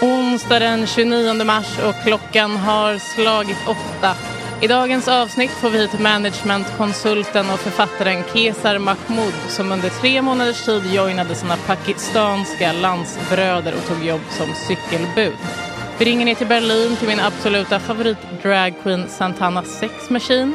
Onsdag den 29 mars och klockan har slagit åtta. I dagens avsnitt får vi hit managementkonsulten och författaren Kesar Mahmoud som under tre månaders tid joinade sina pakistanska landsbröder och tog jobb som cykelbud. Vi ringer ner till Berlin till min absoluta favorit dragqueen Santana Sex Machine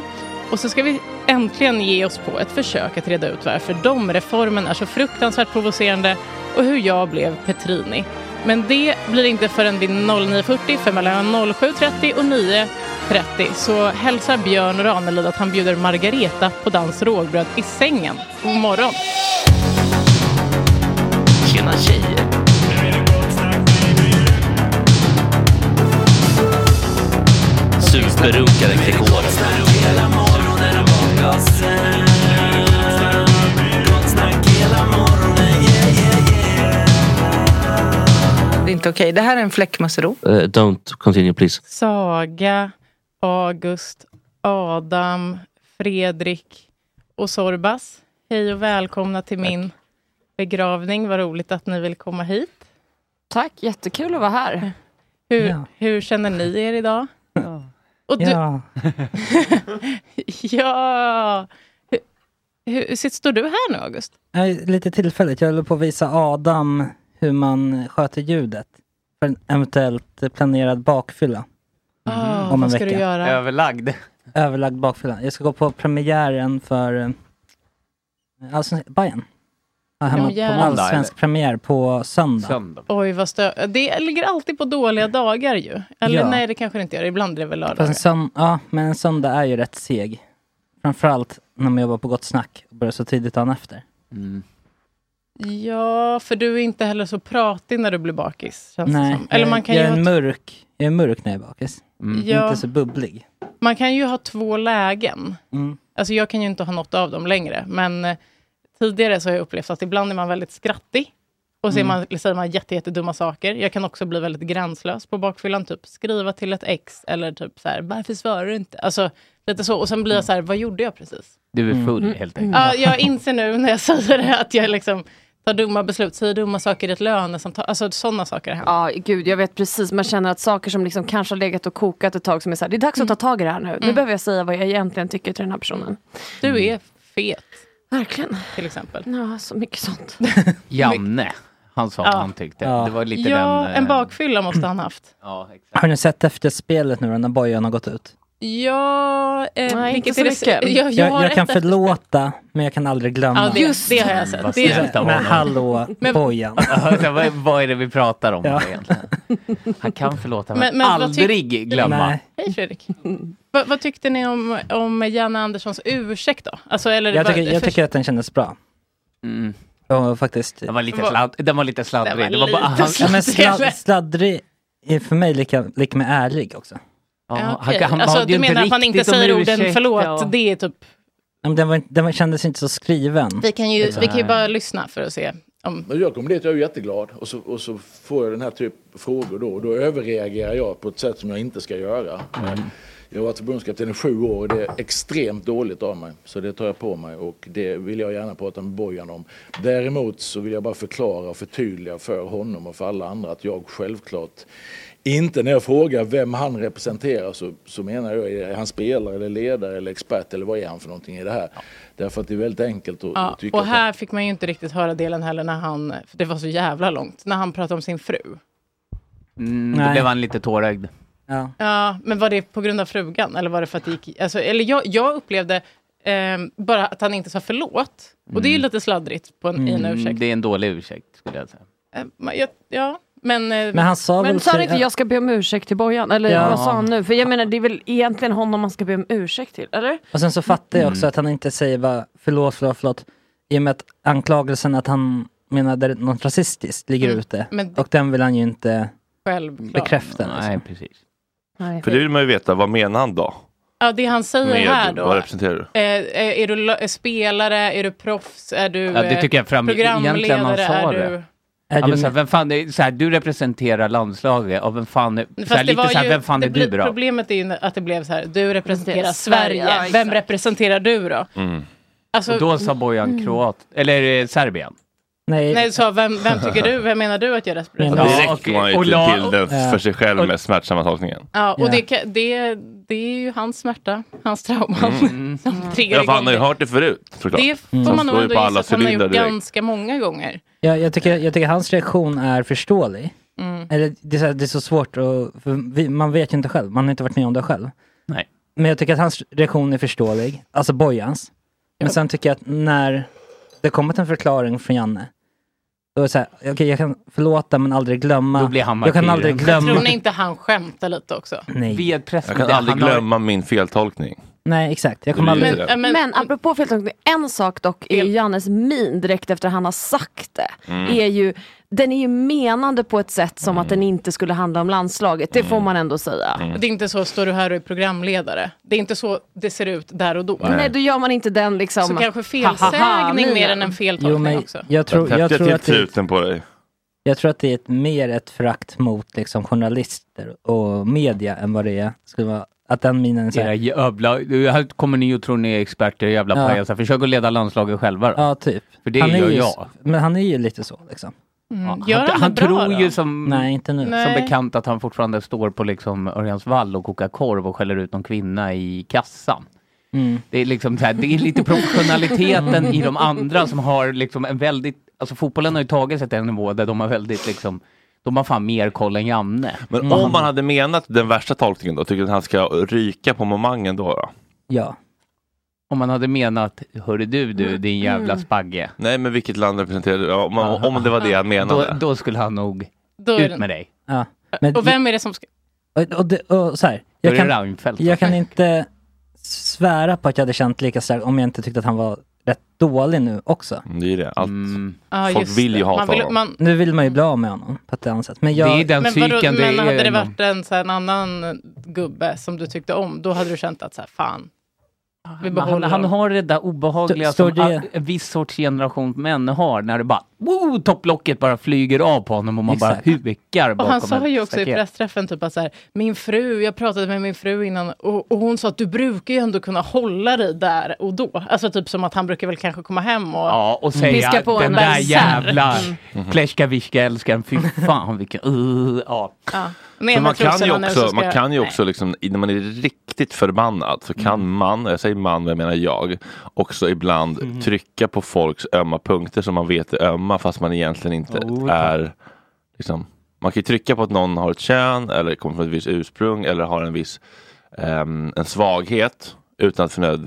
och så ska vi äntligen ge oss på ett försök att reda ut varför de-reformen är så fruktansvärt provocerande och hur jag blev Petrini. Men det blir inte förrän vid 09.40 för mellan 07.30 och 9.30 så hälsar Björn Ranelid att han bjuder Margareta på dans rågbröd i sängen. God morgon! Tjena tjejer! Superrunkaren Gregor. Det är inte okej. Det här är en fläckmussero. Uh, don't continue please. Saga, August, Adam, Fredrik och Sorbas. Hej och välkomna till min begravning. Vad roligt att ni vill komma hit. Tack, jättekul att vara här. Hur, Ja. hur känner ni er idag? Och du, ja. Ja, Hur, hur, sitter- står du här nu, August? Lite tillfälligt. Jag håller på att visa Adam hur man sköter ljudet för en eventuellt planerad bakfylla. Ah, Om en vad ska du vecka. göra? Överlagd. Överlagd bakfylla. Jag ska gå på premiären för alltså, Bajen. Ja, hemma på allsvensk premiär på söndag. Söndag. Oj, vad stö... Det ligger alltid på dåliga dagar ju. Eller Ja. nej, det kanske det inte gör. Ibland är det väl en sönd- ja, men en söndag är ju rätt seg. Framförallt när man jobbar på Gott Snack och börjar så tidigt dagen efter. Mm. Ja, för du är inte heller så pratig när du blir bakis. Känns det Nej, som. Eller jag, man kan, jag ju är ha mörk. Jag är mörk när jag är bakis. Mm. ja, Inte så bubblig. man kan ju ha två lägen. Mm. Alltså jag kan ju inte ha något av dem längre. Men eh, tidigare så har jag upplevt att ibland är man väldigt skrattig. Och så Mm. man, säger man jätte, jättedumma saker. Jag kan också bli väldigt gränslös på bakfyllan. Typ skriva till ett ex. Eller typ så här, varför svarar du inte? Alltså lite så. Och sen blir jag så här, vad gjorde jag precis? Du är full Mm. helt enkelt. Ja, jag inser nu när jag säger det att jag liksom tar dumma beslut, säger dumma saker i ett lönesamtal. Alltså sådana saker. Ja, gud, jag vet precis. Man känner att saker som liksom kanske har legat och kokat ett tag som är så här, det är dags att ta tag i det här nu. Nu behöver jag säga vad jag egentligen tycker till den här personen. Du är fet, Verkligen. till exempel. Ja, så mycket sånt. Janne, han sa Ja. vad han tyckte. Ja. Det var lite Ja, den... eh, en bakfylla måste han haft. Ja, exakt. Har ni sett efter spelet nu när Bojan har gått ut? Ja, eh, Nej, inte så det? mycket. Jag, jag, Jag, jag kan ett efter- förlåta, men jag kan aldrig glömma. Ja, det, Just det har jag sett. Vad Det, av Men hallå, Men- Bojan. Vad, vad är det vi pratar om Ja. egentligen? Han kan förlåta men, Men- tyck- aldrig glömma. Nej, hej Fredrik. Va, vad tyckte ni om, om Janne Anderssons ursäkt då? Alltså, eller, jag tycker, jag tycker att den kändes bra. Mm. Och faktiskt... Den var lite, sladd, den var lite sladdrig. Den var Det var bara, lite han, Ja, men sladdrig. sladd, sladdrig är för mig lika, lika med ärlig också. Ja, Ja, han, han alltså, du menar att han inte säger orden förlåt, ja. det är typ... Men Den, var, den kändes inte så skriven. Vi kan ju, vi kan ju bara lyssna för att se. Om, jag kom dit jag är jätteglad och så, och så får jag den här typ av frågor då och då överreagerar jag på ett sätt som jag inte ska göra. Jag har varit förbundskapten i sju år och det är extremt dåligt av mig. Så det tar jag på mig och det vill jag gärna prata med Bojan om. Däremot så vill jag bara förklara och förtydliga för honom och för alla andra att jag självklart inte när jag frågar vem han representerar så, så menar jag är han spelare eller ledare eller expert eller vad är han för någonting i det här. Därför att det är väldigt enkelt att ja, tycka och att här fick man ju inte riktigt höra delen heller när han, för det var så jävla långt, när han pratade om sin fru. Mm, då blev han lite tårögd. Ja. Ja, men var det på grund av frugan? Eller var det för att det gick... Alltså, eller jag, jag upplevde ehm, bara att han inte sa förlåt. Och det är ju lite sladdrigt på en, i en ursäkt. Mm, det är en dålig ursäkt skulle jag säga. Eh, men jag, ja, men... eh, Men han sa Men väl... sa han inte jag ska be om ursäkt till Bojan? Eller Ja. vad sa han nu? För jag menar det är väl egentligen honom man ska be om ursäkt till, eller? Och sen så fattar jag Mm. också att han inte säger bara förlåt, förlåt, förlåt. I och med att anklagelsen att han menade något rasistiskt ligger Mm. ute. Men- Och den vill han ju inte självklart. bekräfta. liksom. Nej, precis. Nej. För det vill man ju veta, vad menar han då? Ja, det han säger här Med, då. vad representerar du? Eh, eh, är du eh, spelare? Är du proffs? Är du Ja, det tycker jag fram egentligen han programledare? sa Är det. du... Är Ja, du men så här, med- vem fan, är, så här, du representerar landslaget och vem fan, är- så här, lite så här, vem fan är du bra? Problemet är ju att det blev så här, du representerar Sverige. Ja, Vem representerar du då? Mm. Alltså, Och då sa Bojan kroat, eller eh, Serbien. Nej, nej, så vem, vem tycker du, vem menar du att jag representerar? Men- Direkt går man ju till, la- till den Ja. för sig själv och- med smärtsamma tolkningen. Ja, och Ja. Det, det, det är ju hans smärta, hans trauma Mm. Ja, för han har ju hört det förut såklart. det. får Mm. man nog ändå gissa att han har gjort direkt. ganska många gånger. jag, jag, tycker, jag tycker hans reaktion är förståelig. Mm. Eller, det, är så, här- det är så svårt att, för vi, man vet ju inte själv, man har inte varit med om det själv. Nej. Men jag tycker att hans reaktion är förståelig, alltså Bojans. Men sen tycker jag att när det kommit en förklaring från Janne, då är det så här, okej jag kan förlåta men aldrig glömma. Då blir han jag kan aldrig glömma. tror ni inte han skämtar lite också? Nej. Jag kan aldrig glömma min feltolkning. Nej exakt, jag kommer aldrig... det. Men, apropå feltolkning, en sak dock är ju Jannes min direkt efter han har sagt det. Mm. Är ju, den är ju menande på ett sätt som att den inte skulle handla om landslaget. Det får man ändå säga. Mm. Det är inte så, står du här och är programledare. Det är inte så det ser ut där och då. Nej. då gör man inte den liksom... Så kanske felsägning mer än en feltolkning Jo, men också. jag tror, jag, tror att det, på dig. jag tror att det är ett, mer ett förakt mot liksom, journalister och media än vad det är. Skulle vara, att den minen är så Era här, jävla, här kommer ni och tror ni är experter, jävla Ja. pajasar. Försök att leda landslaget själva då. Ja, typ. För det han är gör ju, jag. Men han är ju lite så liksom. Mm. han han tror ju som, Nej, inte nu. som Nej. bekant att han fortfarande står på liksom Örjansvall och kokar korv och skäller ut någon kvinna i kassan. Mm. Det är liksom så här, det är lite professionaliteten i de andra som har liksom en väldigt, alltså fotbollen har ju tagit sig till en nivå där de har väldigt liksom, de har fan mer koll än Janne. Men Mm. om man hade menat den värsta tolkningen då, tycker du att han ska ryka på momangen då? då? Ja. Om man hade menat, hörru du du din jävla Mm. spagge. Nej, men vilket land representerar du? Om, man, om det var det han Då, menade. då skulle han nog Då ut med dig. Ja. Men, Och vem är det som ska... och, och, det, och så här, Då jag kan, jag kan inte svära på att jag hade känt lika starkt om jag inte tyckte att han var rätt dålig nu också. Mm, Det är det. Allt, Mm. Ja, folk vill ju hata man vill, honom. man, Nu vill man ju bli av med honom på ett annat sätt. Men jag, det är den Men, vadå, psyken. men hade det varit en, så här, en annan gubbe som du tyckte om, då hade du känt att så här, fan, han, han har det där obehagliga som det- all- en viss sorts generation män har när det bara woo, topplocket bara flyger av på honom och man Exakt. bara hukar Och bakom han sa ju också i staket. pressträffen typ att så här, min fru, jag pratade med min fru innan och, och hon sa att du brukar ju ändå kunna hålla dig där och då. Alltså typ som att han brukar väl kanske komma hem och... Ja, och säga Viska på den en där jävla Mm. Pleskaviska älskaren, fy fan vilken... Uh, ja. Ja. Ner man kan ju också, ska man kan ju också liksom, när man är riktigt förbannad så kan man, jag säger man, jag menar jag, också ibland trycka på folks ömma punkter som man vet är ömma fast man egentligen inte Oh, är liksom, man kan ju trycka på att någon har ett kön eller kommer från ett visst ursprung eller har en viss ehm, en svaghet utan att för nöd,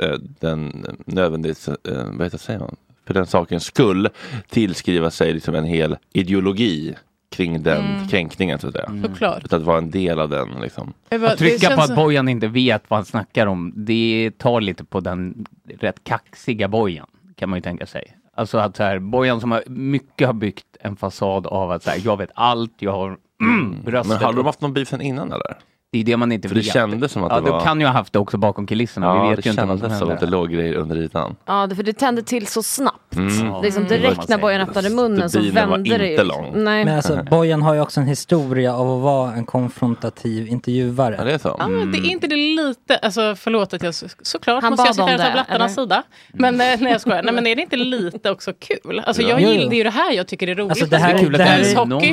eh, den nödvändigt, eh, vad heter det, säger man? För den sakens skull tillskriva sig liksom en hel ideologi kring den Mm. kränkningen så att säga. Såklart. Utan att vara en del av den liksom. Att trycka det på att Bojan inte vet vad han snackar om, det tar lite på den rätt kaxiga Bojan, kan man ju tänka sig. Alltså att så här, Bojan som har mycket har byggt en fasad av att så här, jag vet allt, jag har mm, bröstet. Men hade de haft någon beef sen innan eller? Det är det man inte För det vet. kändes som att ja, det var... de kan ju ha haft det också bakom kulisserna. ja, Vi vet det ju inte kändes som att det låg grejer under ytan. Ja, det- för det tände till så snabbt. Mm. Det är som Mm. direkt när Bojan öppnade munnen så Stubinen var vände det ju. inte liksom. lång. Nej. men alltså, Bojan har ju också en historia av att vara en konfrontativ intervjuare. Ja, det är så. Ja, men det är inte det lite, alltså förlåt att jag så, såklart Han måste jag sitta här det, blattarnas sida. Men eh, nej jag skojar, nej men är det inte lite också kul? Alltså jag gillar, det är ju det här jag tycker är roligt. Alltså, det, här, Det är kul det, här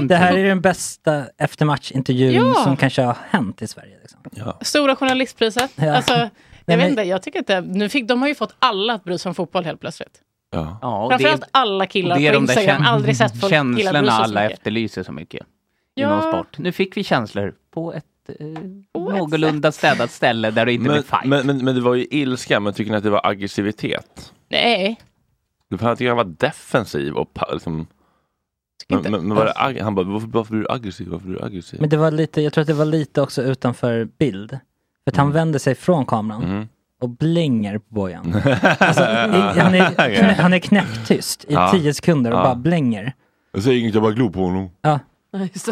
det är här är den bästa eftermatchintervjun Ja. som kanske har hänt i Sverige. Liksom. Stora journalistpriset. Ja. Alltså, jag men- vet inte, jag tycker inte, nu fick, de har ju fått alla att bry sig om fotboll helt plötsligt. Ja. Ja, och det, Framförallt alla killar det är på de där Instagram, aldrig sett folk känslorna alla mycket. efterlyser så mycket Ja. inom sport. Nu fick vi känslor på ett eh, På ett någorlunda städat ställe där det inte Men, blev fight. men, men, men det var ju ilska, men tycker ni att det var aggressivitet? Nej, Du tycker han var defensiv och liksom, men, men, men var det, ag- han bara, varför, varför blir du aggressiv? Varför blir du aggressiv? Men det var lite, jag tror att det var lite också utanför bild. För att han vänder sig från kameran Mm. Och blänger på Bojan. Alltså, i, han, är, knä, han är knäpptyst i Ja. tio sekunder och Ja. bara blänger. Jag säger inget, jag bara glor på honom. Ja.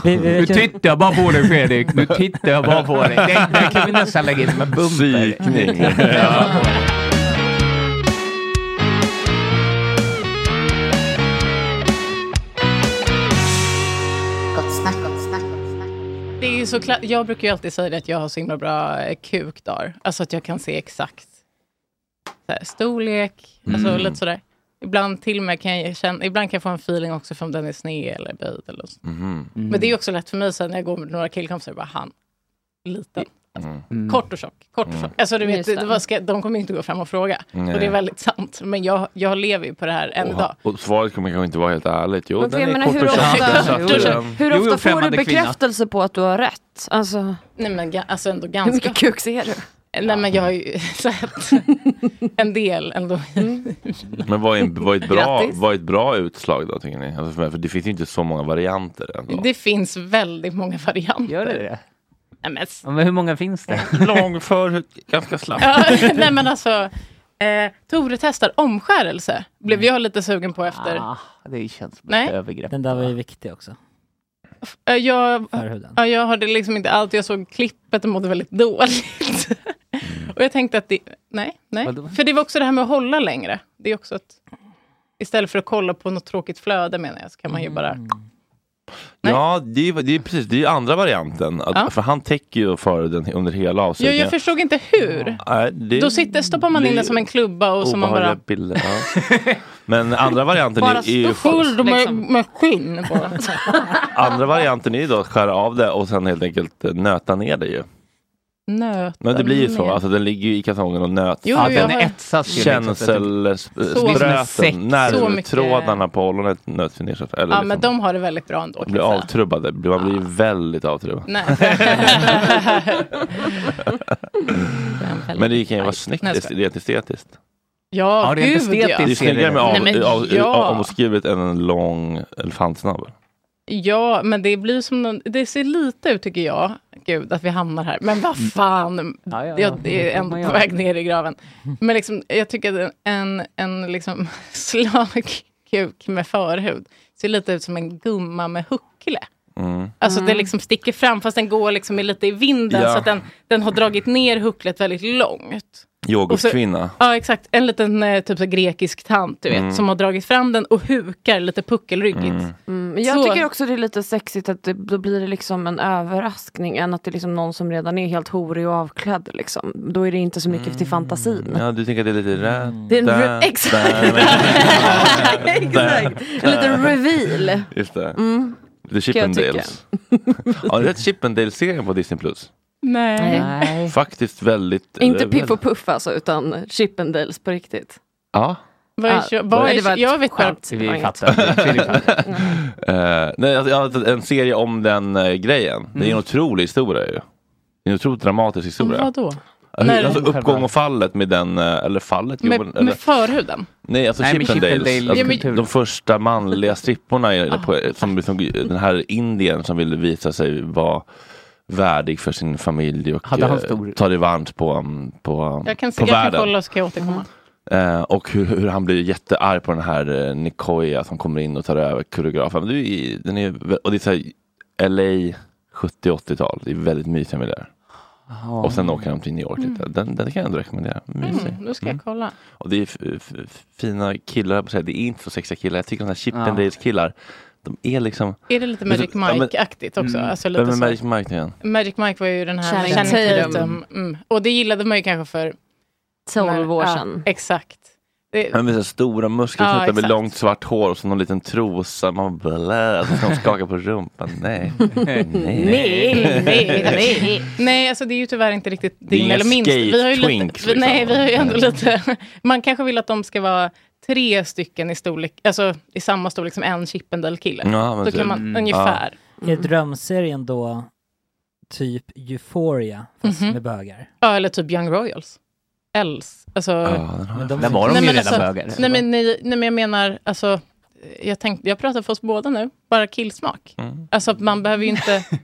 Vi, vi Nu tittar jag bara på dig Fredrik, nu tittar jag bara på dig. Det, det kan vi nästan lägga in som en bumper. Psykning. Ja. Är så klart, jag brukar ju alltid säga att jag har så himla bra eh, kukdagar. Alltså att jag kan se exakt så här, storlek, alltså Mm. lite sådär. Ibland till och med kan jag känna, ibland kan jag få en feeling också för om den är sned eller böjd eller så. Mhm. Men det är också lätt för mig sen när jag går med några killkompisar, bara han, liten. Mm. Mm. Kort och tjock. Kort och tjock. Alltså, du vet, det. var, ska, de kommer inte gå fram och fråga. Nej. Och det är väldigt sant. Men jag, jag lever ju på det här än idag. Och, svaret kommer kanske inte vara helt ärligt. Jo, Men den är menar, kort hur och tjock. ofta- Jo, jo. eh, Hur Jo, jo, ofta får du främmande kvinna. bekräftelse på att du har rätt? Alltså, Nej men alltså ändå hur ganska. mycket kuk ser du? Nej men jag har ju sett en del ändå. Men vad är, en, vad, är ett bra, Grattis. vad är ett bra utslag då tycker ni? Alltså för, för det finns ju inte så många varianter ändå. Det finns väldigt många varianter. Gör det det? Nej, men, Ja, men hur många finns det? Lång förhud, ganska slapp. ja, nej men alltså, eh, Tore testar omskärelse. Blev jag lite sugen på efter. Ah, det känns som Nej. ett övergrepp. Den där var ju viktig också. Eh, Jag, Förhuden. ja, jag hörde liksom inte allt. Jag såg klippet och mådde väldigt dåligt. och jag tänkte att det, nej, nej. Vadå? För det var också det här med att hålla längre. Det är också ett, istället för att kolla på något tråkigt flöde menar jag, så kan man ju bara... Ja, det är, det är precis, det är andra varianten. Att, Ja. För han täcker ju förhuden under hela Jag, avsugningen. jag förstod inte hur. Nej, det Då sitter, stoppar man in den som en klubba och så man bara... bilder. Ja. Men andra varianten Bara är, är ju full med, liksom. med skinn på. andra varianten är ju då att skära av det och sen helt enkelt nöta ner det ju. Nöta Men det blir ju så, alltså den ligger ju i kartongen och nöts. Jo, Ja, den har- etsas ju. liksom, så att det- Som en säck. Känselspröten, Så mycket- nervtrådarna på ollonet nöts ju ner. Eller Ja, liksom, men de har det väldigt bra ändå. blir avtrubbade, man blir ju väldigt avtrubbad. Nej. Men det kan ju vara snyggt rent estetiskt. Ja, Ja, det är gud ja. Det är snyggare med av, Nej, av, ja. av, omskrivet än en lång elefantsnabel. Ja, men det blir som någon, det ser lite ut tycker jag, gud att vi hamnar här. Men vad fan, Ja, ja, jag det är ändå på väg ner i graven. Men liksom, jag tycker att en, en liksom slagkuk med förhud ser lite ut som en gumma med huckle. Mm. Alltså det liksom sticker fram fast den går liksom lite i vinden Ja. så att den, den har dragit ner hucklet väldigt långt. Yoghurtkvinna. Ja exakt, en liten eh, typ så grekisk tant du vet, Mm. som har dragit fram den och hukar lite puckelryggigt. Mm. Mm, men jag Så- tycker också det är lite sexigt att det, då blir det liksom en överraskning än att det är liksom någon som redan är helt horig och avklädd. Liksom. Då är det inte så mycket till fantasin. Ja, du tänker att det är lite rätt Det är en re- exakt. Exakt, en liten reveal. Just det. Mm. Tycka. Chippendales. Har du sett Chippendales-serien på Disney+. Plus? Nej. Nej. Faktiskt väldigt... Inte Piff och Puff alltså, utan Chippendales på riktigt. Ja. Vad är, Ja, vad det var är, ett jag vet skämt. Vi fattar. Eh, nej, alltså, jag har en serie om den eh, grejen. Det är en otrolig historia ju. Det är en otroligt dramatisk historia. vadå? När- Alltså uppgång och fallet med den, eh, eller fallet? jo, Med, eller, med förhuden? nej, alltså Nej, Chippendales. Chippendale- Alltså, Ja, men- De första manliga stripporna, i- på, som, som den här indien som ville visa sig vara värdig för sin familj och eh, stor- ta revansch på, um, på, Jag kan, på jag kan världen. kolla så kan jag återkomma. Eh, och hur, hur han blir jättearg på den här eh, Nicoya som kommer in och tar över koreografen. Men det är, den är, och det är så här, LA 70-80-tal, det är väldigt mysiga miljöer. Och sen åker han till New York lite. Den, den kan jag ändå rekommendera. Mysig. Mm, då ska jag kolla. Och det är fina killar, det är inte så sexiga killar. Jag tycker de här Chippendales killar, de är liksom... Är det lite Magic ja, Mike-aktigt också? Mm. Alltså Vem lite är så. Magic Mike igen? Magic Mike var ju den här Channing Tatum. Mm. Och det gillade man ju kanske för... 12 år Ja, sedan. exakt. Det, Han med så här stora muskler, Ja, ja, med långt svart hår och så någon liten trosa. Man blä, så ska de skaka på rumpan. Nej. Nej. Nej, nej, nej. nej, alltså det är ju tyvärr inte riktigt Det är din eller min skate Vi har ju lite, vi, Nej, liksom. vi har ju ändå lite... Man kanske vill att de ska vara tre stycken i storlek, alltså i samma storlek som en Chippendale-kille. Ja, men Då så- kan man mm, ungefär. Är drömserien då typ Euphoria fast Mhm. med bögar? Ja, eller typ Young Royals. Els. Alltså, Ja, Men jag de- Där var de Nej, ju redan alltså- bögar. nej, men, nej, nej, men jag menar, alltså, jag, tänkte, jag pratar för oss båda nu, bara killsmak. Mm. Alltså man behöver ju inte...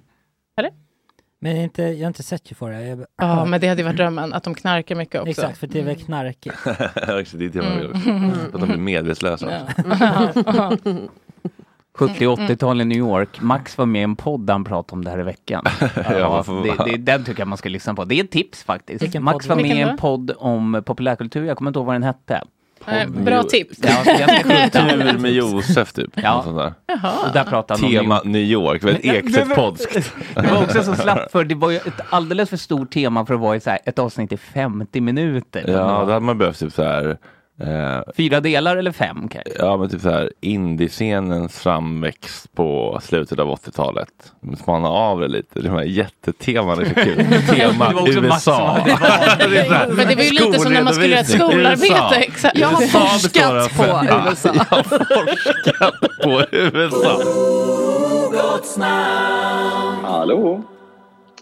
Men inte, jag har inte sett Euphoria. Jag, Ja, men det hade ju varit drömmen, att de knarkar mycket också. Exakt, för det är väl knarkigt. Ja, exakt, det är det man vill. Mm. Att de blir medvetslösa. Ja. 70 och 80-tal i New York. Max var med i en podd där han pratade om det här i veckan. Ja, det, det, den tycker jag man ska lyssna på. Det är ett tips faktiskt. Max var med i en podd om populärkultur. Jag kommer inte ihåg vad den hette. Eh, Bra tips. Ja, ganska sjukt. Tur med Josef typ. Ja. Sånt där. Och där pratade han om Tema New York, väldigt Men- Ekstedt podskt. Det var också så slappt för det var ju ett alldeles för stort tema för att vara i så här, ett avsnitt i 50 minuter. Ja, då hade man behövt typ så här. Eh, Fyra delar eller fem kanske? ja, men typ så här indiescenens framväxt på slutet av 80-talet. Spana av det lite. De här jätteteman är så kul. Tema Det var också Max USA. som- det var- Det är så här Men det var ju lite som när man skulle göra ett skolarbete. USA. Exakt. Jag har forskat på USA. Jag har forskat på USA. Hallå?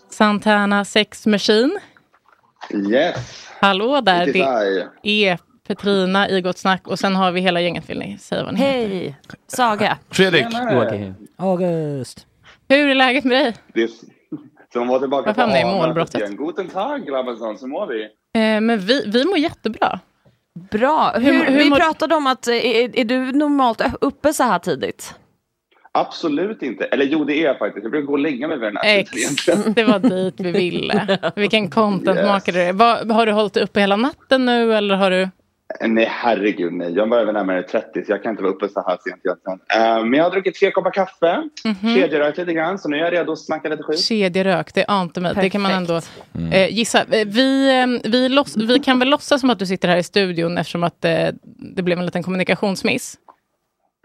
Santana Sex Machine. Yes. Hallå där, det är Petrina i Gott Snack och sen har vi hela gänget. Vill ni säga vad ni heter? Hej! Saga. Fredrik. August. Hur är läget med dig? Det är som var tillbaka är A-mötet målbrottet. Guten Tag grabbar, så mår vi? Eh, men vi, vi mår jättebra. Bra. Hur, Hur- hur vi mår- pratade om att, eh, är, är du normalt uppe så här tidigt? Absolut inte. Eller jo, det är jag faktiskt. Jag brukar gå och lägga mig vid den här tiden det var dit vi ville. Vilken contentmakare du är. Har du hållit uppe hela natten nu eller har du? Nej, herregud nej. Jag börjar väl närmare 30 så jag kan inte vara uppe så här sent egentligen. Eh, men jag har druckit tre koppar kaffe, Mhm. kedjerökt lite grann, så nu är jag redo att snacka lite skit. Kedjerök, det ante mig. Det kan man ändå Mm. eh, gissa. Eh, Vi, eh, vi, loss, vi kan väl låtsas som att du sitter här i studion eftersom att eh, det blev en liten kommunikationsmiss.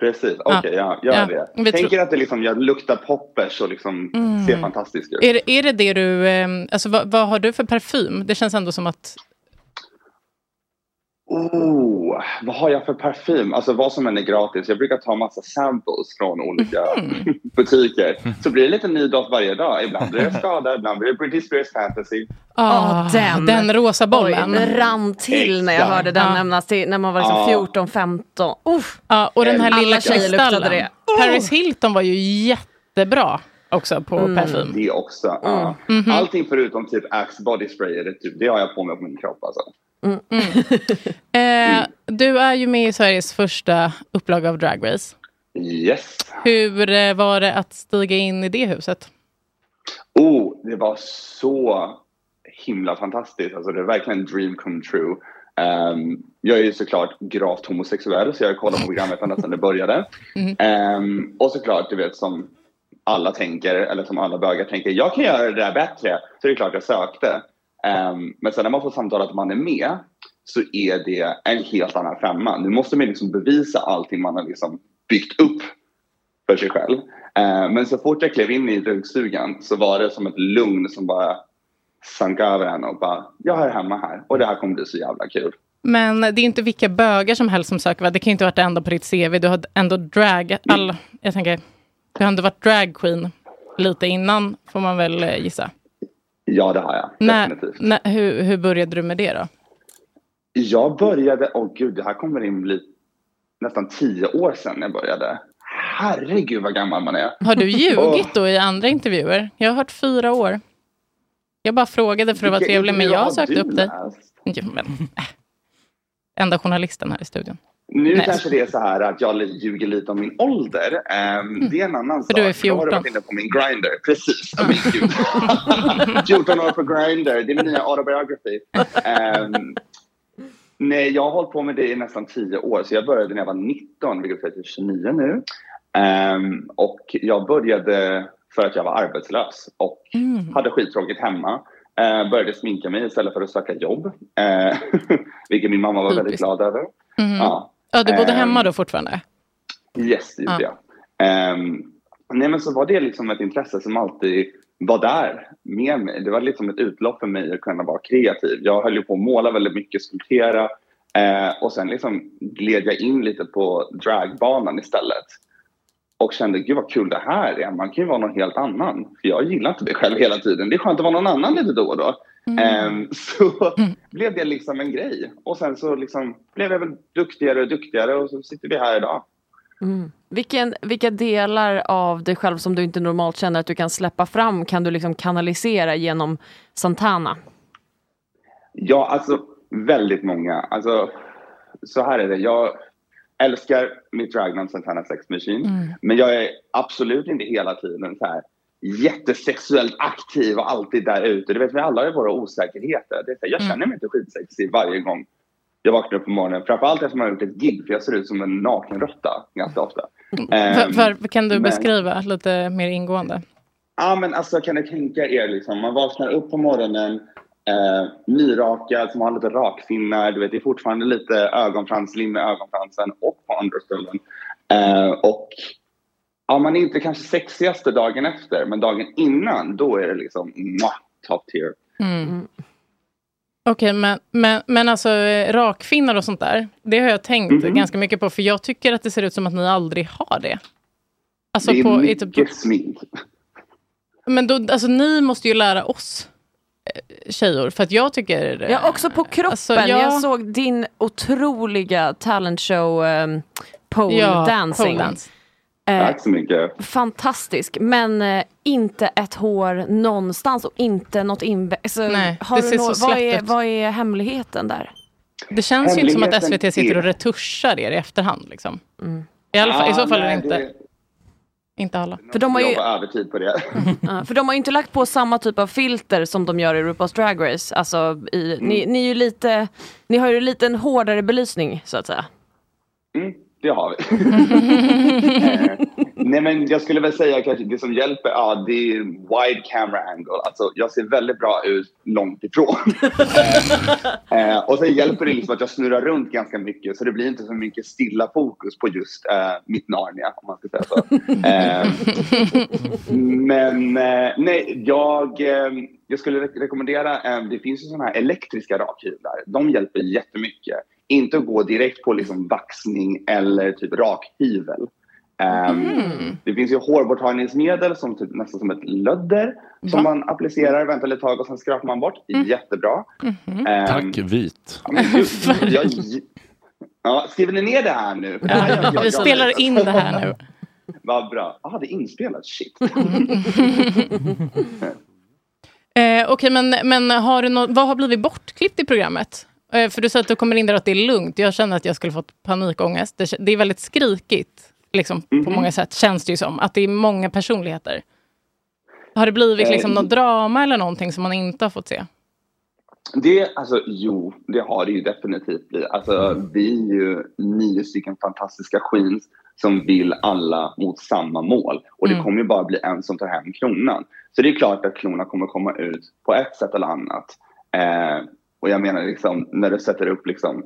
Precis, okej, ja, gör Ja, det. vi Tänker tror- att det liksom, jag luktar poppers och liksom Mm. ser fantastisk ut. Är, det- är det det du... Eh, alltså, vad, vad har du för parfym? Det känns ändå som att... Oh, vad har jag för parfym? Alltså vad som än är gratis. Jag brukar ta massa samples från olika Mm. butiker. Så blir det lite ny doft varje dag. Ibland blir det skada, ibland blir det Britney Spears fantasy. Ah, den. den rosa bollen. Oj, det rann till när jag hörde den Ja. nämnas till, när man var liksom Ja. 14, 15. Uff. Ja, och den här Alla lilla kristallen. det. Paris Hilton var ju jättebra också på Mm. parfym. Det också. Ja. Mhm. Allting förutom typ Axe body spray, det, typ, det har jag på mig på min kropp. Alltså. Eh, du är ju med i Sveriges första upplaga av Drag Race. Yes. Hur eh, var det att stiga in i det huset? Oh, det var så himla fantastiskt. Alltså, det är verkligen en dream come true. Ehm, jag är ju såklart gravt homosexuell så jag har kollat på programmet ända sedan det började. Ehm, och såklart, du vet som alla tänker, eller som alla bögar tänker, jag kan göra det där bättre. Så det är klart jag sökte. Um, men sen när man får samtal att man är med så är det en helt annan femma. Nu måste man liksom bevisa allting man har liksom byggt upp för sig själv. Uh, men så fort jag klev in i drugstugan så var det som ett lugn som bara sank över en och bara, jag är hemma här och det här kommer bli så jävla kul. Men det är inte vilka bögar som helst som söker, va? Det kan ju inte varit det enda på ditt CV. Du har ändå drag... All, jag tänker, du har ändå varit dragqueen lite innan, får man väl eh, gissa. Ja, det har jag. När, Definitivt. när, hur, hur började du med det då? Jag började, åh gud, det här kommer in bli nästan tio år sedan jag började. Herregud vad gammal man är. Har du ljugit då i andra intervjuer? Jag har hört fyra år. Jag bara frågade för att vara trevlig, men jag har sökte du upp dig. Jo, men, äh. Enda journalisten här i studion. Nu Nej. kanske det är så här att jag ljuger lite om min ålder. Ehm, Det är en annan sak. Mm. du är Då har du 14. varit inne på min grinder. Precis. Oh, gud. 14 år på grinder. Det är min nya autobiography. Ehm, nej, jag har hållit på med det i nästan 10 år. Så jag började när jag var 19, vilket betyder 29 nu. Ehm, och jag började för att jag var arbetslös och Mm. hade skittråkigt hemma. Eh, började sminka mig istället för att söka jobb. Eh, vilket min mamma var väldigt glad över. Mhm. Ja. Ja, du bodde Ehm, hemma då fortfarande? Yes, det gjorde Ja. jag. Ehm, nej, men så var det liksom ett intresse som alltid var där med mig. Det var liksom ett utlopp för mig att kunna vara kreativ. Jag höll ju på att måla väldigt mycket, skulptera eh, och sen liksom gled jag in lite på dragbanan istället. Och kände, gud vad kul det här är. Man kan ju vara någon helt annan. För jag gillar inte det själv hela tiden. Det är skönt att vara någon annan lite då och då. Ehm, så blev det liksom en grej. Och sen så liksom blev jag väl duktigare och duktigare och så sitter vi här idag. Mm. Vilken, vilka delar av dig själv som du inte normalt känner att du kan släppa fram kan du liksom kanalisera genom Santana? Ja, alltså väldigt många. Alltså, så här är det. Jag älskar mitt dragnamn Santana Sex Machine. Mm. Men jag är absolut inte hela tiden så här jättesexuellt aktiv och alltid där ute. Du vet, vi alla har våra osäkerheter. Det är så jag Mm. känner mig inte skitsexig varje gång jag vaknar upp på morgonen. Framförallt eftersom jag har gjort ett gig, för jag ser ut som en nakenråtta ganska ofta. Ehm, Var, var, kan du men- beskriva lite mer ingående? Ja, men alltså kan ni tänka er liksom, man vaknar upp på morgonen eh, nyrakad, som har lite rakfinnar, du vet, det är fortfarande lite ögonfrans, lim i ögonfransen och på understollen. Eh, och ja, man är inte kanske sexigaste dagen efter, men dagen innan, då är det liksom mwah, top tier. Mm. Okej, men, men, men alltså eh, rakfinnar och sånt där, det har jag tänkt Mhm. ganska mycket på, för jag tycker att det ser ut som att ni aldrig har det. Alltså det är på, mycket typ, smink. men då, alltså ni måste ju lära oss. eh, tjejor. För att jag tycker... eh, Ja, också på kroppen. alltså, ja. Jag såg din otroliga talent show um, pole Ja, dancing. pole dance. Eh, Tack så mycket. fantastisk, men eh, inte ett hår någonstans och inte något inbä... Alltså, Nej, har det du ser nå- så vad, är, ut. vad är hemligheten där? Det känns ju inte som att SVT sitter och retuschar er i efterhand. Liksom. I, alla fall, I så fall är det inte, inte alla. För de har ju- övertid på det. Ja, för de har ju inte lagt på samma typ av filter som de gör i RuPaul's Drag Race. Alltså, i, ni, ni, är ju lite, ni har ju lite en hårdare belysning så att säga. Det har vi. eh, nej men jag skulle väl säga kanske det som hjälper, ja det är wide camera angle. Alltså jag ser väldigt bra ut långt ifrån. eh, och sen hjälper det liksom att jag snurrar runt ganska mycket så det blir inte så mycket stilla fokus på just eh, mitt Narnia om man ska säga så. Eh, men eh, nej, jag, eh, jag skulle re- rekommendera, det finns ju sådana här elektriska rakhyvlar. De hjälper jättemycket. Inte att gå direkt på liksom vaxning eller typ rakhyvel. Ehm, Det finns ju hårborttagningsmedel som typ, nästan som ett lödder som man applicerar, väntar lite tag och sen skrapar man bort. Jättebra. Ehm, Tack vit. ja, jag, ja, skriver ni ner det här nu? Det här gör jag- Vi jag- spelar in det här nu. Vad bra. Jaha, det är inspelat. Shit. Eh, Okej, men, men har du nå- vad har blivit bortklippt i programmet? Eh, för du säger att du kommer in där att det är lugnt. Jag känner att jag skulle fått panikångest. Det, det är väldigt skrikigt, liksom, på Mhm. många sätt, känns det ju som. Att det är många personligheter. Har det blivit liksom, Eh, något drama eller någonting som man inte har fått se? Det, alltså, jo, det har det ju definitivt blivit. Alltså, vi är ju nio stycken fantastiska queens som vill alla mot samma mål. Och det Mm. kommer ju bara bli en som tar hem kronan. Så det är klart att kronan kommer komma ut på ett sätt eller annat. Eh, och jag menar liksom, när du sätter upp liksom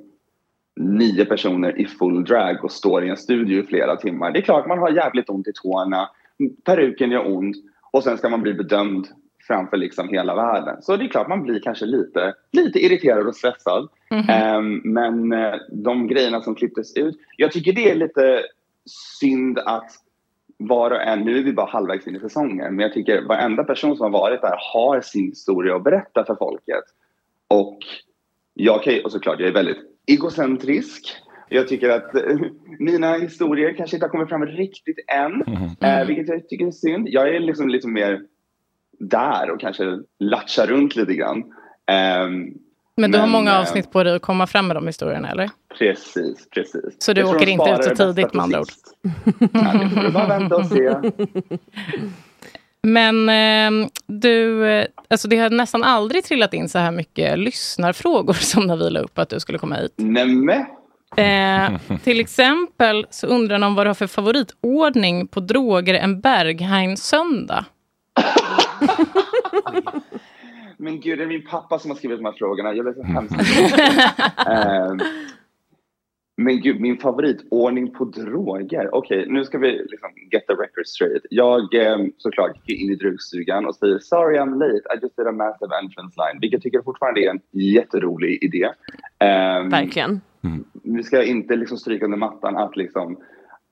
nio personer i full drag och står i en studio i flera timmar. Det är klart man har jävligt ont i tårna, peruken gör ont och sen ska man bli bedömd framför liksom hela världen. Så det är klart man blir kanske lite, lite irriterad och stressad. Ehm, men eh, de grejerna som klipptes ut, jag tycker det är lite synd att var och en, nu är vi bara halvvägs in i säsongen, men jag tycker varenda person som har varit där har sin historia att berätta för folket. Och jag kan ju, och såklart, jag är väldigt egocentrisk. Jag tycker att eh, mina historier kanske inte har kommit fram riktigt än, eh, vilket jag tycker är synd. Jag är liksom lite mer där och kanske latchar runt lite grann. Ehm, Men du har många eh, avsnitt på dig att komma fram med de historierna, eller? Precis, precis. Så du Jag åker inte ut så tidigt med andra ord? sist. Ja, det får du bara vänta och se. Men eh, du, eh, alltså det har nästan aldrig trillat in så här mycket lyssnarfrågor som när vi la upp att du skulle komma hit. Nämen! Eh, till exempel så undrar någon vad du har för favoritordning på droger en Berghain-söndag. Men gud, det är min pappa som har skrivit de här frågorna. Jag vet så hemskt Ehm, Men gud, min favoritordning på droger. Okej, nu ska vi liksom get the record straight. Jag um, såklart gick in i drugstugan och säger sorry I'm late, I just did a massive entrance line. Vilket jag tycker fortfarande är en jätterolig idé. Ehm, Verkligen. vi ska inte liksom stryka under mattan att liksom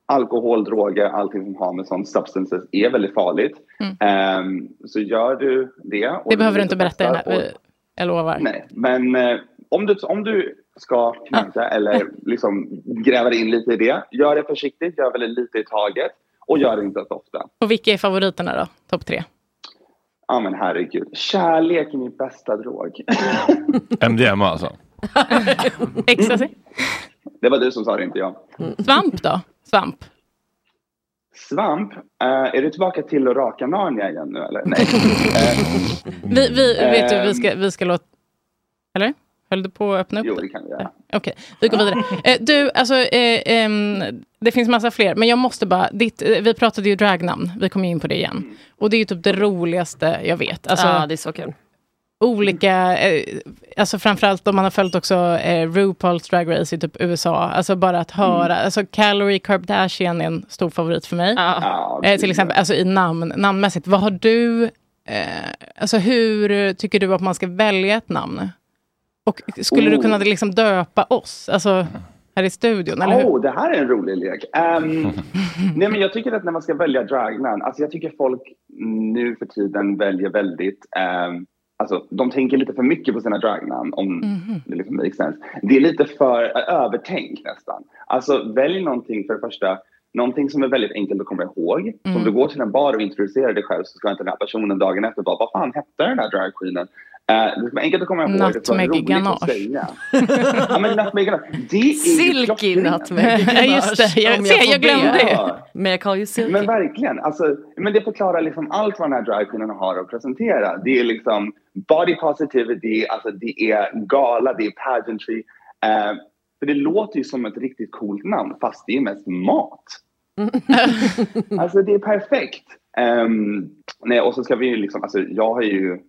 alkohol, droger, allting som har med sån substances är väldigt farligt. Ehm, så gör du det. och Det behöver du inte berätta i den här, och- eh, jag lovar. Nej, men eh, om, du, om du ska knarka eller liksom gräva in lite i det, gör det försiktigt, gör väldigt lite i taget och gör det inte så ofta. Och vilka är favoriterna då? Topp tre? Ja men herregud, kärlek är min bästa drog. MDMA alltså? Ecstasy? Det var du som sa det, inte jag. Svamp då? Svamp? Svamp, eh, är du tillbaka till att raka Narnia igen nu eller? Nej. Eh, Vi, vi, vet du, vi ska, vi ska låta... Eller? Höll du på att öppna upp? jo, det? kan vi göra. Okej, vi går vidare. Eh, du, alltså, eh, ehm, det finns massa fler, men jag måste bara... Ditt, eh, vi pratade ju dragnamn, vi kommer in på det igen. Och det är ju typ det roligaste jag vet. Alltså, ja, det är så kul. olika, eh, alltså framförallt om man har följt också eh, RuPaul's Drag Race i typ USA, alltså bara att höra, alltså Calorie Kardashian är en stor favorit för mig. Ja, Eh, till exempel, alltså i namn, namnmässigt, vad har du, eh, alltså hur tycker du att man ska välja ett namn? Och skulle du Oh. kunna liksom döpa oss, alltså här i studion, eller hur? Oh, det här är en rolig lek. Ehm, nej, men jag tycker att när man ska välja dragnamn, alltså jag tycker folk nu för tiden väljer väldigt ehm, Alltså, de tänker lite för mycket på sina dragnamn om Mhm. det liksom makes sense. Det är lite för äh, övertänk nästan. Alltså välj någonting för det första, någonting som är väldigt enkelt att komma ihåg. Så Mm. om du går till en bar och introducerar dig själv så ska inte den här personen dagen efter bara, vad fan hette den här dragqueenen? Uh, det enkelt att komma ihåg. Nutmeg ganache. ja men nutmeg ganache, Silky nutmeg. Ja, just det. Jag, får jag glömde det. Men jag kallar ju silky. Men verkligen. Alltså, men det förklarar liksom allt vad den här dragqueenen har att presentera. Det är liksom body positivity, alltså det är gala, det är pageantry. Eh, för det låter ju som ett riktigt coolt namn fast det är mest mat. alltså det är perfekt. Ehm, nej, och så ska vi ju liksom, alltså jag har ju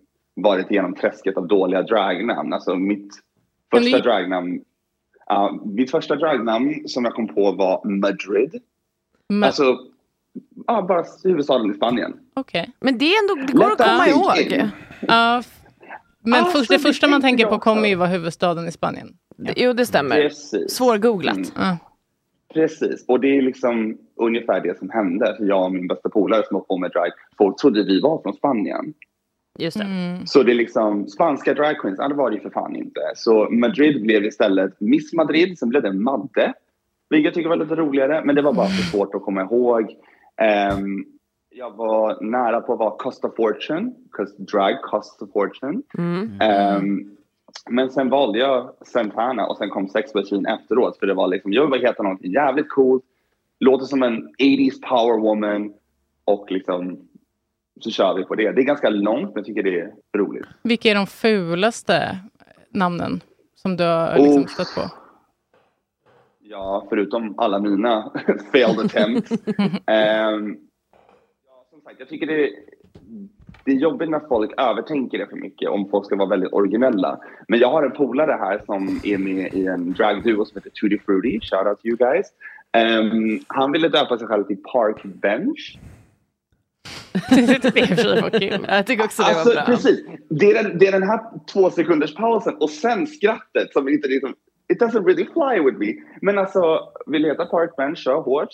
varit igenom träsket av dåliga dragnamn. Alltså mitt första det- dragnamn, ja, mitt första dragnamn som jag kom på var Madrid. Men- Alltså, ja, bara huvudstaden i Spanien. Okej. Men det är ändå, det går att Let komma ihåg. Ja, f- men Alltså, först, det första man tänker på kommer ju vara huvudstaden i Spanien. Jo, det stämmer. Precis. Svårgooglat. Mm. Ja. Precis, och det är liksom ungefär det som hände. För jag och min bästa polare som var på med drag, folk trodde vi var från Spanien. Just det. Mm. Så det är liksom, spanska drag queens, ja det var det ju för fan inte. Så Madrid blev istället Miss Madrid, sen blev det Madde. Vilket jag tycker var lite roligare, men det var bara för svårt att komma ihåg. Ehm, jag var nära på att vara Cost of Fortune, 'cause drag costs a fortune. Mm. Ehm, men sen valde jag Santana och sen kom Sex Machine efteråt. För det var liksom, jag vill heta något jävligt coolt. Låter som en 80s power woman. Och liksom så kör vi på det. Det är ganska långt men jag tycker det är roligt. Vilka är de fulaste namnen som du har liksom Oh. stött på? Ja, förutom alla mina failed attempts. Ehm, ja, som sagt, jag tycker det, det är jobbigt när folk övertänker det för mycket om folk ska vara väldigt originella. Men jag har en polare här som är med i en dragduo som heter Tutti Fruity. Shout out to you guys. Ehm, han ville döpa sig själv till Park Bench. Det var kul. Jag tycker också det Alltså, var bra. precis. Det är, den, det är den här två sekunders pausen och sen skrattet som inte liksom... It doesn't really fly with me. Men alltså, vill heta Park Bench, kör hårt.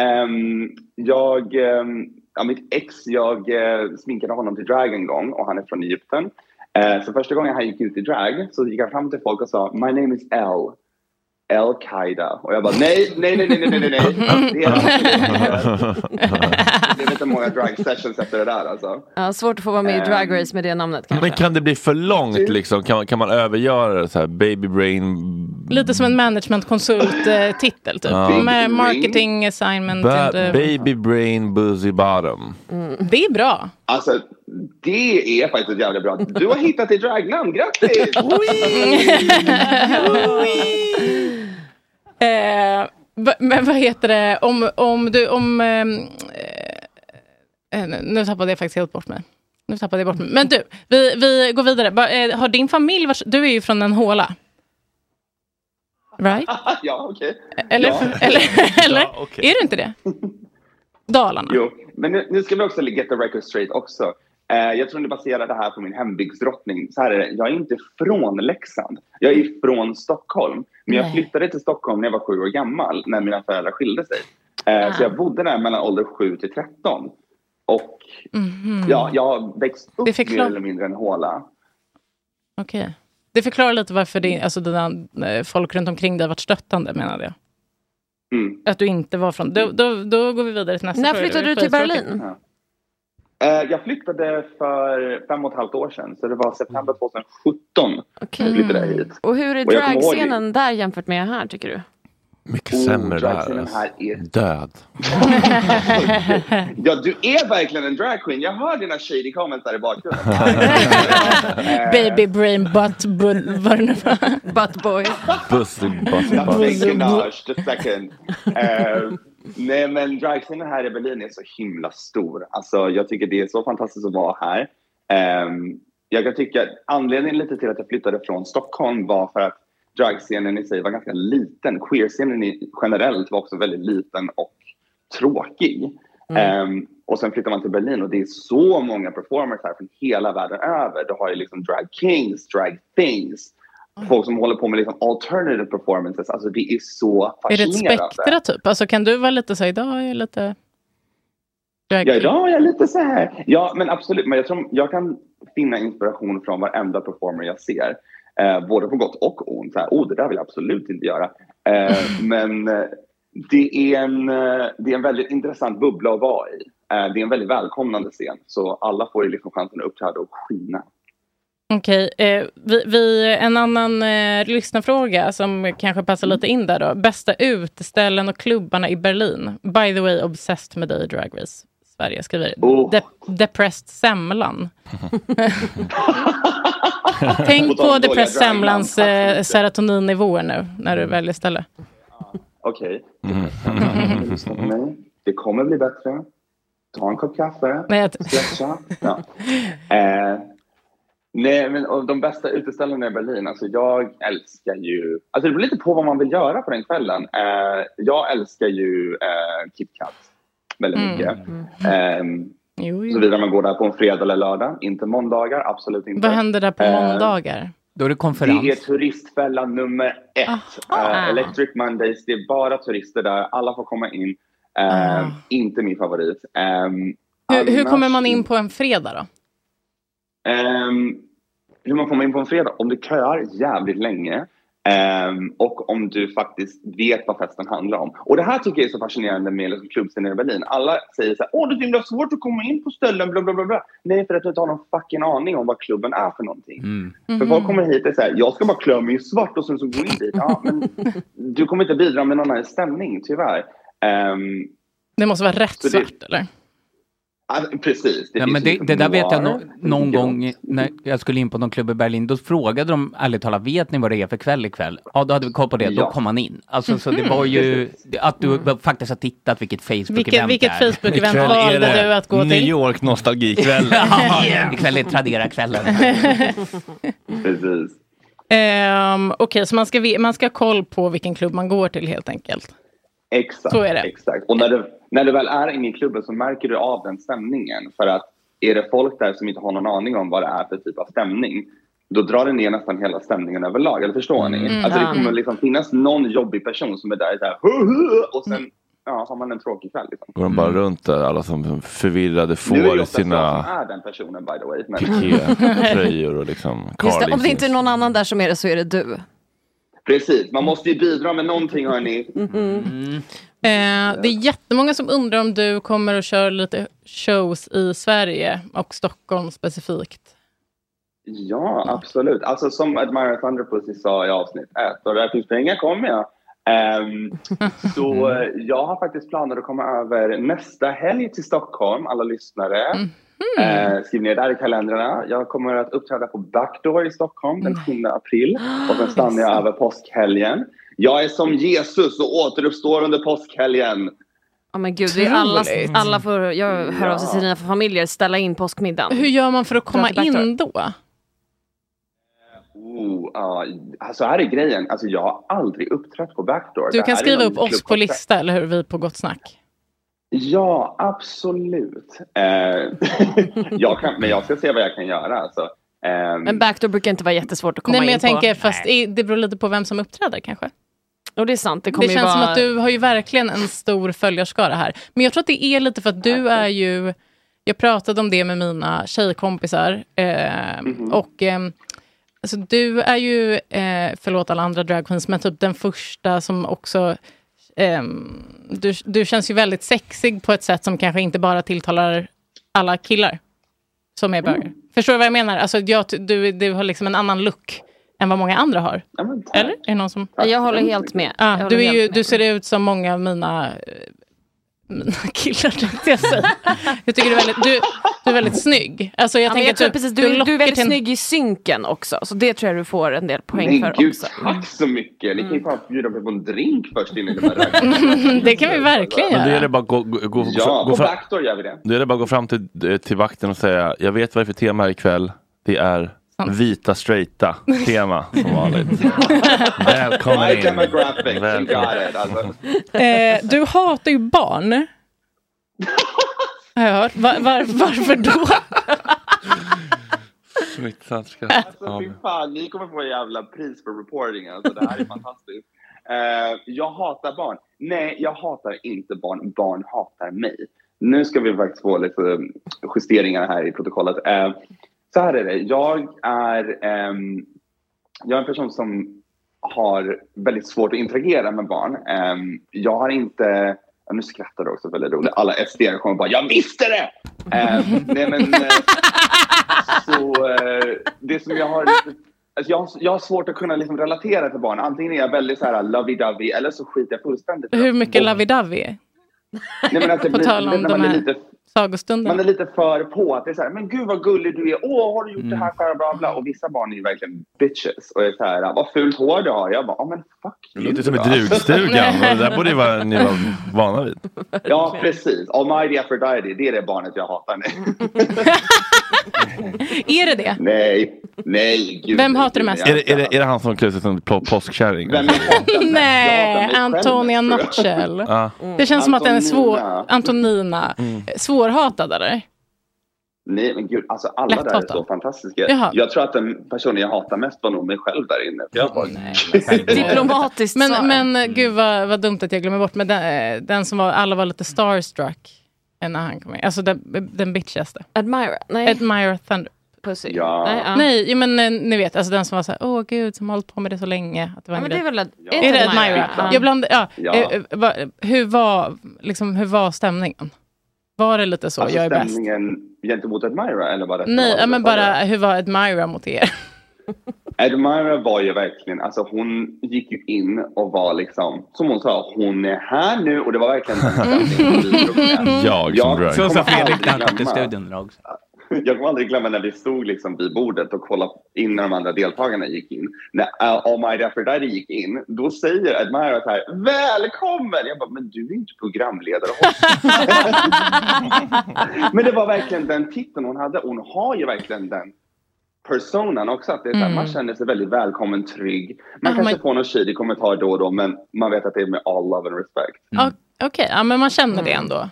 Ehm, jag, ehm, ja, mitt ex, jag uh, sminkade honom till drag en gång och han är från Egypten. Eh, så första gången han gick ut i drag så gick han fram till folk och sa My name is L. Al-Qaida. Och jag bara nej, nej, nej, nej, nej, nej, nej. Det är Det är inte många drag sessions efter det där alltså. Ja, svårt att få vara med i Ehm. Drag Race med det namnet kanske. Men kan det bli för långt liksom? Kan, man- kan man övergöra det så här baby brain? Lite som en managementkonsult-titel typ. Ja. Med marketing assignment. Ba- and, eh, baby brain buzzy bottom. Det är bra. Alltså, det är faktiskt jävligt bra. Du har hittat ditt dragnamn, grattis! Eh, men vad heter det, om, om du, om... ehm, eh, nu- nu tappade jag faktiskt helt bort mig. Nu tappade jag bort mig. Men du, vi, vi går vidare. Eh, har din familj, vars, du är ju från en håla. Right? ja, okej. Eller, Ja. eller, eller Ja, okej. är du inte det? Dalarna? Jo, men nu, nu ska vi också get the record straight också. Eh, jag tror ni baserar det här på min hembygdsdrottning. Så här är det, jag är inte från Leksand. Jag är från Stockholm. Men jag flyttade till Stockholm när jag var sju år gammal, när mina föräldrar skilde sig. Eh, Så jag bodde där mellan ålder 7 till 13. Och Mhm. ja, jag har växt upp Det förklar- mer eller mindre i en håla. Okej. Det förklarar lite varför det, alltså dina, eh, folk runt omkring dig varit stöttande, menade jag. Mm. Att du inte var från... Då, då, då går vi vidare till nästa När fråga. flyttade Det du till. Berlin? Eh, Jag flyttade för fem och ett halvt år sedan, så det var september 2017 Okej. jag flyttade hit. Och hur är ihåg- dragscenen där jämfört med här tycker du? Mycket Oh, sämre där. dragscenen här är- Död. Ja, du är verkligen en dragqueen. Jag hör dina shady comments där i bakgrunden. Baby brain butt vad det nu var. Butt boy. Nothing a second. Eh, nej, men dragscenen här i Berlin är så himla stor. Alltså, jag tycker det är så fantastiskt att vara här. Ehm, jag kan tycka anledningen lite till att jag flyttade från Stockholm var för att dragscenen i sig var ganska liten. Queerscenen generellt var också väldigt liten och tråkig. Ehm, och sen flyttar man till Berlin och det är så många performers här från hela världen över. Du har ju liksom drag kings, drag things, folk som håller på med liksom alternative performances. Alltså det är så Är det ett fascinerande. spektra typ? Alltså kan du vara lite så, idag är jag lite... Ja, idag är jag lite så här. Ja, men absolut. Men jag tror jag kan finna inspiration från varenda performer jag ser. Eh, både på gott och ont. Så här, oh, det där vill jag absolut inte göra. Eh, men eh, det är, en, eh, det är en väldigt intressant bubbla att vara i. Eh, det är en väldigt välkomnande scen. Så alla får ju liksom chansen att uppträda och skina. Okej, eh, vi, vi, en annan eh, lyssnarfråga som kanske passar lite in där då. Bästa uteställen och klubbarna i Berlin. By the way, obsessed med dig i Drag Race Sverige skriver. Oh. De, depressed Semlan. Tänk På Depressed. Semlans eh, serotoninnivåer nu när du väljer ställe. Okej. Lyssna på mig. Det kommer bli bättre. Ta en kopp kaffe. Stretcha. Ja. Eh, nej, men och de bästa uteställena i Berlin. Alltså jag älskar ju... Alltså det beror lite på vad man vill göra på den kvällen. Eh, jag älskar ju eh, KitKat väldigt Mm. mycket. Eh, Jo, jo. Såvida man går där på en fredag eller lördag. Inte måndagar, absolut inte. Vad händer där på Eh, måndagar? Då är det konferens. det är turistfällan nummer ett. Eh, Electric Mondays, det är bara turister där. Alla får komma in. Eh, Ah. Inte min favorit. Um, Hur, hur kommer man in på en fredag då? Ehm, hur man kommer in på en fredag? Om du köar jävligt länge ehm, och om du faktiskt vet vad festen handlar om. Och det här tycker jag är så fascinerande med liksom klubbscenen i Berlin. Alla säger så här, åh det är så himla svårt att komma in på ställen, bla bla bla. bla. Nej, för att du inte har någon fucking aning om vad klubben är för någonting. Mm. För folk kommer hit och säger, jag ska bara klä mig i svart och sen så gå in dit. Ja, men du kommer inte bidra med någon annan stämning, tyvärr. Ehm, Det måste vara rätt Så det- svart eller? Precis. Det Ja, men det, det där vet jag no, någon gång när jag skulle in på någon klubb i Berlin. Då frågade de ärligt talat, vet ni vad det är för kväll ikväll? Ja, då hade vi koll på det. Då Ja. kom man in. Alltså, så det var ju att du faktiskt har tittat vilket Vilket, Facebook-event vilket det är. Facebook-event Ikväll är valde du att gå New till? York nostalgikväll. Ja, ikväll är Tradera-kvällen. Precis. Ehm, Okej, så man ska, man ska ha koll på vilken klubb man går till helt enkelt. Exakt. Så är det. Exakt. Och när du, när du väl är inne i klubben så märker du av den stämningen. För att är det folk där som inte har någon aning om vad det är för typ av stämning då drar det ner nästan hela stämningen överlag. Eller förstår ni? Mm. Alltså det Ja. kommer liksom finnas någon jobbig person som är där så här, "Hu, hu", och sen ja, har man en tråkig kväll. Liksom. Går de bara runt där, alla som förvirrade Nu får i sina är den personen by the way. Men... pikétröjor och liksom Just det, om det inte är någon annan där som är det så är det du. Precis, man måste ju bidra med någonting hörni. Eh, det är jättemånga som undrar om du kommer att köra lite shows i Sverige och Stockholm specifikt. Ja, absolut. Alltså som Admire Thunderpussy sa i avsnitt ett, och där finns pengar kommer jag. Ehm, så eh, jag har faktiskt planer att komma över nästa helg till Stockholm, alla lyssnare. Eh, skriv ner där i kalendrarna. Jag kommer att uppträda på Backdoor i Stockholm den 7 april och sen stannar jag över påskhelgen. Jag är som Jesus och återuppstår under påskhelgen. Ja men gud, det är alla, alla får, jag hör av sig till sina familjer, ställa in påskmiddagen. Hur gör man för att komma in då? Oh, ja, alltså här är grejen. Alltså jag har aldrig uppträtt på Backdoor. Du kan skriva upp oss på lista, eller hur? Vi på Gott Snack. Ja, absolut. Eh, jag kan, men jag ska se vad jag kan göra. Alltså. Ehm, Men backdoor brukar inte vara jättesvårt att komma Nej, men in jag på. tänker, fast i, det beror lite på vem som uppträder kanske. Och det är sant, det Det, känns vara... som att du har ju verkligen en stor följarskara här. Men jag tror att det är lite för att du är ju... Jag pratade om det med mina tjejkompisar. Eh, Mhm. Och eh, alltså, du är ju, eh, förlåt alla andra dragqueens, men typ den första som också... ehm, du, du känns ju väldigt sexig på ett sätt som kanske inte bara tilltalar alla killar som är bögar. Förstår du vad jag menar? Alltså, jag, du, du har liksom en annan look än vad många andra har. ja. Eller? Är någon som... Jag håller helt med. Jag håller du, är helt ju, med. du ser ut som många av mina, eh, mina killar, tänkte jag säga. Jag tycker du är väldigt, du, du är väldigt snygg. Alltså jag Ja, tänker jag att tror, du, precis, du du, du är väldigt till en- snygg i synken också, så det tror jag du får en del poäng Men för gud, också. tack så mycket. Ni kan ju Mm. fan bjuda mig på en drink först innan det börjar. Det kan vi verkligen Men då är göra. det bara att gå, gå, gå, Ja, gå, på fram, Backdoor gör vi det. då är det bara att gå fram till, till vakten och säga jag vet vad det är för tema här ikväll. Det är vita straighta tema som vanligt. Välkommen in. demographic, you Välkommen. got it. Alltså. Eh, du hatar ju barn. Har jag hört. Var, var, varför då? Skratt. Alltså fy fan, ni kommer få en jävla pris för reporting. Alltså, det här är fantastiskt. Eh, jag hatar barn. Nej, jag hatar inte barn. Barn hatar mig. nu ska vi faktiskt få lite justeringar här i protokollet. Eh, så här är det, jag är, ehm, jag är en person som har väldigt svårt att interagera med barn. Ehm, jag har inte, ja, nu skrattar du också väldigt roligt, alla SD kommer bara “jag visste det!” Ehm, nej, men, eh, så eh, det som jag har Alltså jag, har- jag har svårt att kunna liksom relatera till barn. Antingen är jag väldigt så här lovey-dovey eller så skiter jag fullständigt Hur mycket lovey-dovey? Nej, men att det På blir- tal om när de är här lite sagostunderna. man är lite för på att det är så här, men gud vad gullig du är, åh har du gjort det här, Mm. bla bla bla. Och vissa barn är ju verkligen bitches och är så här, vad fult hår du har. Jag bara, ja men fuck Det you låter som i drugstugan. det där borde ju vara, ni vara vana vid. Ja precis, Almighty Aphrodite, det är det barnet jag hatar nu. Är det det? nej, nej. Gud, Vem hatar du mest? Är det, är det, är det han som klär sig som påskkärring? Nej, Antonia. Ja. Det känns som att den är svår, Antonina. Antonina, svårhatad eller? Nej men gud, alltså alla där är så fantastiska. Jaha. Jag tror att den personen jag hatar mest var nog mig själv där inne. För jag bara, Diplomatiskt Men, men eh, gud vad, vad dumt att jag glömmer bort. Men den, den som var, alla var lite starstruck när han kom in. Alltså den, den bitchigaste. Admira? Nej. Admire Thunder. Pussy? Ja. Nej, ja. Nej, men eh, ni vet, alltså den som var så här, åh gud, som har hållit på med det så länge. Att det var Ja, en men det är väl Ja. Är det Admira? Admira? Ja. Jag bland, ja. Ja. Eh, eh, hur, var, liksom, hur var stämningen? Var det lite så, alltså jag är bäst? gentemot Admira eller det Nej, ja, men bara hur var Admira mot er? Admira var ju verkligen, alltså hon gick ju in och var liksom, som hon sa, hon är här nu och det var verkligen den drog med. Jag som drag. Så sa Fredrik när han kom till studion idag också. Jag kommer aldrig glömma när vi stod liksom vid bordet och kollade in när de andra deltagarna gick in. När uh, Almighty Aphrodite gick in, då säger Admira så här, välkommen! Jag bara, men du är inte programledare. men det var verkligen den titeln hon hade. Hon har ju verkligen den personan också. Att det är Mm. Man känner sig väldigt välkommen, trygg. Man Ja, kanske men- får någon shady kommentar då och då, men man vet att det är med all love and respect. O- Okej, ja, men man känner det ändå.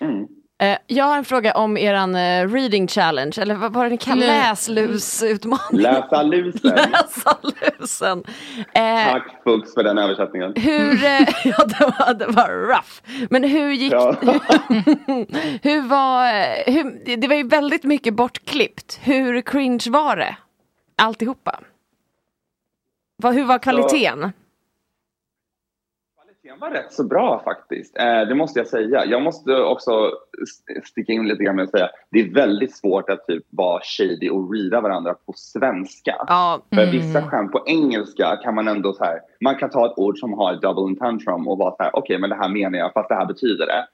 Mm. Eh, jag har en fråga om eran eh, reading challenge, eller vad var det ni kallar Nej. Läslusutmaning? Läsa lusen. Läsa lusen. Eh, Tack Fuchs för den översättningen. hur, eh, ja det var, det var rough. Men hur gick Ja. hur var, eh, hur, det var ju väldigt mycket bortklippt. Hur cringe var det? Alltihopa. Vad, hur var kvaliteten? Kvaliteten var rätt så bra faktiskt. Eh, det måste jag säga. Jag måste också st- sticka in lite grann med att säga det är väldigt svårt att typ vara shady och reada varandra på svenska. Ja, För vissa skämt på engelska kan man ändå så här, man kan ta ett ord som har double tantrum och vara så här, okej men det här menar jag fast det här betyder det.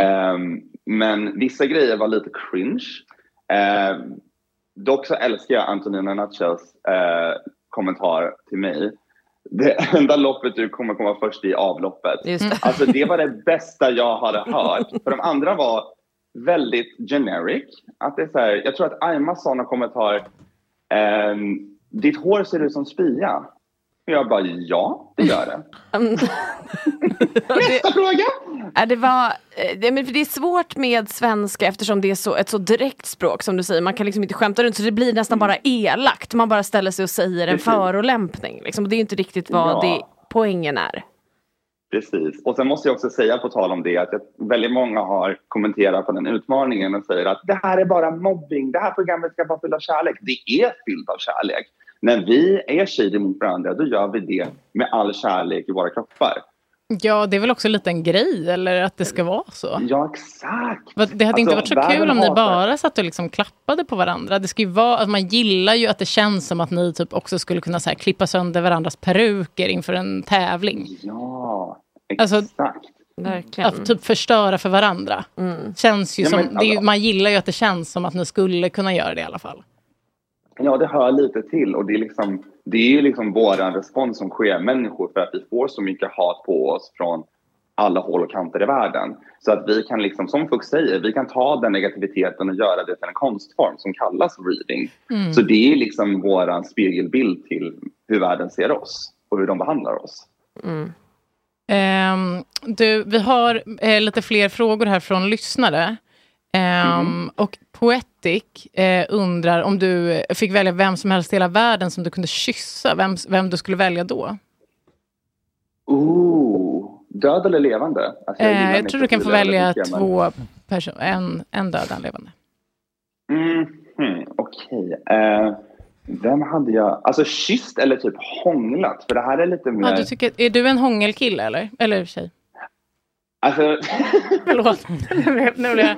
Ehm, men vissa grejer var lite cringe. Ehm, dock så älskar jag Antonina Nutshells eh, kommentar till mig. Det enda loppet du kommer komma först i avloppet. just det. Alltså det var det bästa jag hade hört. För de andra var väldigt generic. Att det är så här, jag tror att Aima sa någon kommentar. ehm, ditt hår ser ut som spya. Och jag bara, ja det gör det. Nästa fråga! Ja, det, var, eh, det, men för det är svårt med svenska eftersom det är så, ett så direkt språk som du säger. Man kan liksom inte skämta runt så det blir nästan bara elakt. Man bara ställer sig och säger en förolämpning. Liksom. Det är inte riktigt vad Ja. det, poängen är. Precis. Och sen måste jag också säga på tal om det att väldigt många har kommenterat på den utmaningen och säger att det här är bara mobbing. Det här programmet ska vara fyllt av kärlek. Det är fyllt av kärlek. När vi är shady mot varandra då gör vi det med all kärlek i våra kroppar. Ja, det är väl också lite en grej, eller att det ska vara så. Ja, exakt. Det hade inte Alltså, varit så kul om ni bara satt och liksom klappade på varandra. Det ska ju vara, att man gillar ju att det känns som att ni typ också skulle kunna så här, klippa sönder varandras peruker inför en tävling. Ja, Alltså, exakt. Verkligen. Att typ förstöra för varandra. Känns ju Ja, som, men det är, ju- alltså- man gillar ju att det känns som att ni skulle kunna göra det i alla fall. Ja, det hör lite till och det är, liksom, det är liksom vår respons som queer-människor för att vi får så mycket hat på oss från alla håll och kanter i världen. Så att vi kan, liksom, som Fuchs säger, vi kan ta den negativiteten och göra det till en konstform som kallas reading. Så det är liksom vår spegelbild till hur världen ser oss och hur de behandlar oss. Ehm, du, vi har eh, lite fler frågor här från lyssnare. Ehm, Och Poetic eh, undrar om du fick välja vem som helst i hela världen som du kunde kyssa, vem, vem du skulle välja då? Ooh, Död eller levande? Alltså, Eh, gillar jag tror du kan få välja mycket, två personer, en, en död och en levande. Mm, hmm, Okej. Eh, vem hade jag... Alltså kysst eller typ hånglat? För det här är lite mer... Ja, du tycker, är du en hångelkille eller? Eller tjej? Alltså, Förlåt. nu blir jag...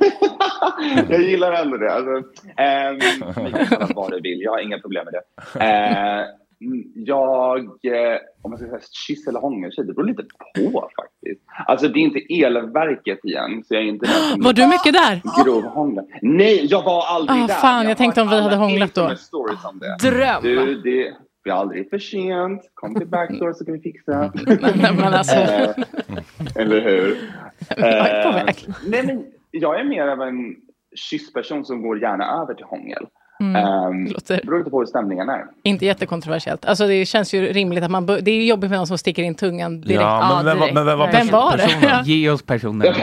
jag gillar ändå det. Alltså, ni kan kalla vad du vill. Jag har inga problem med det. Eh, mm, jag... Eh, om man ska säga kyss eller hångeltjej, det beror lite på faktiskt. Alltså det är inte elverket igen, så jag är inte Var du mycket där? grov. Nej, jag var aldrig Ah, där. fan, jag tänkte har om vi hade hånglat då. det. Dröm. Du, det, det är aldrig för sent. Kom till Backdoor så kan vi fixa. men alltså. Eh, eller hur? Jag Eh. Nej, men jag är mer av en kyssperson som går gärna över till hångel. Mm, Ehm, låter- Det beror lite på hur stämningen är. Inte jättekontroversiellt. Alltså det känns ju rimligt att man... bör- Det är ju jobbigt med någon som sticker in tungan direkt. Ja, men vem var- men vem var Vem var det? personen? Ge oss personen.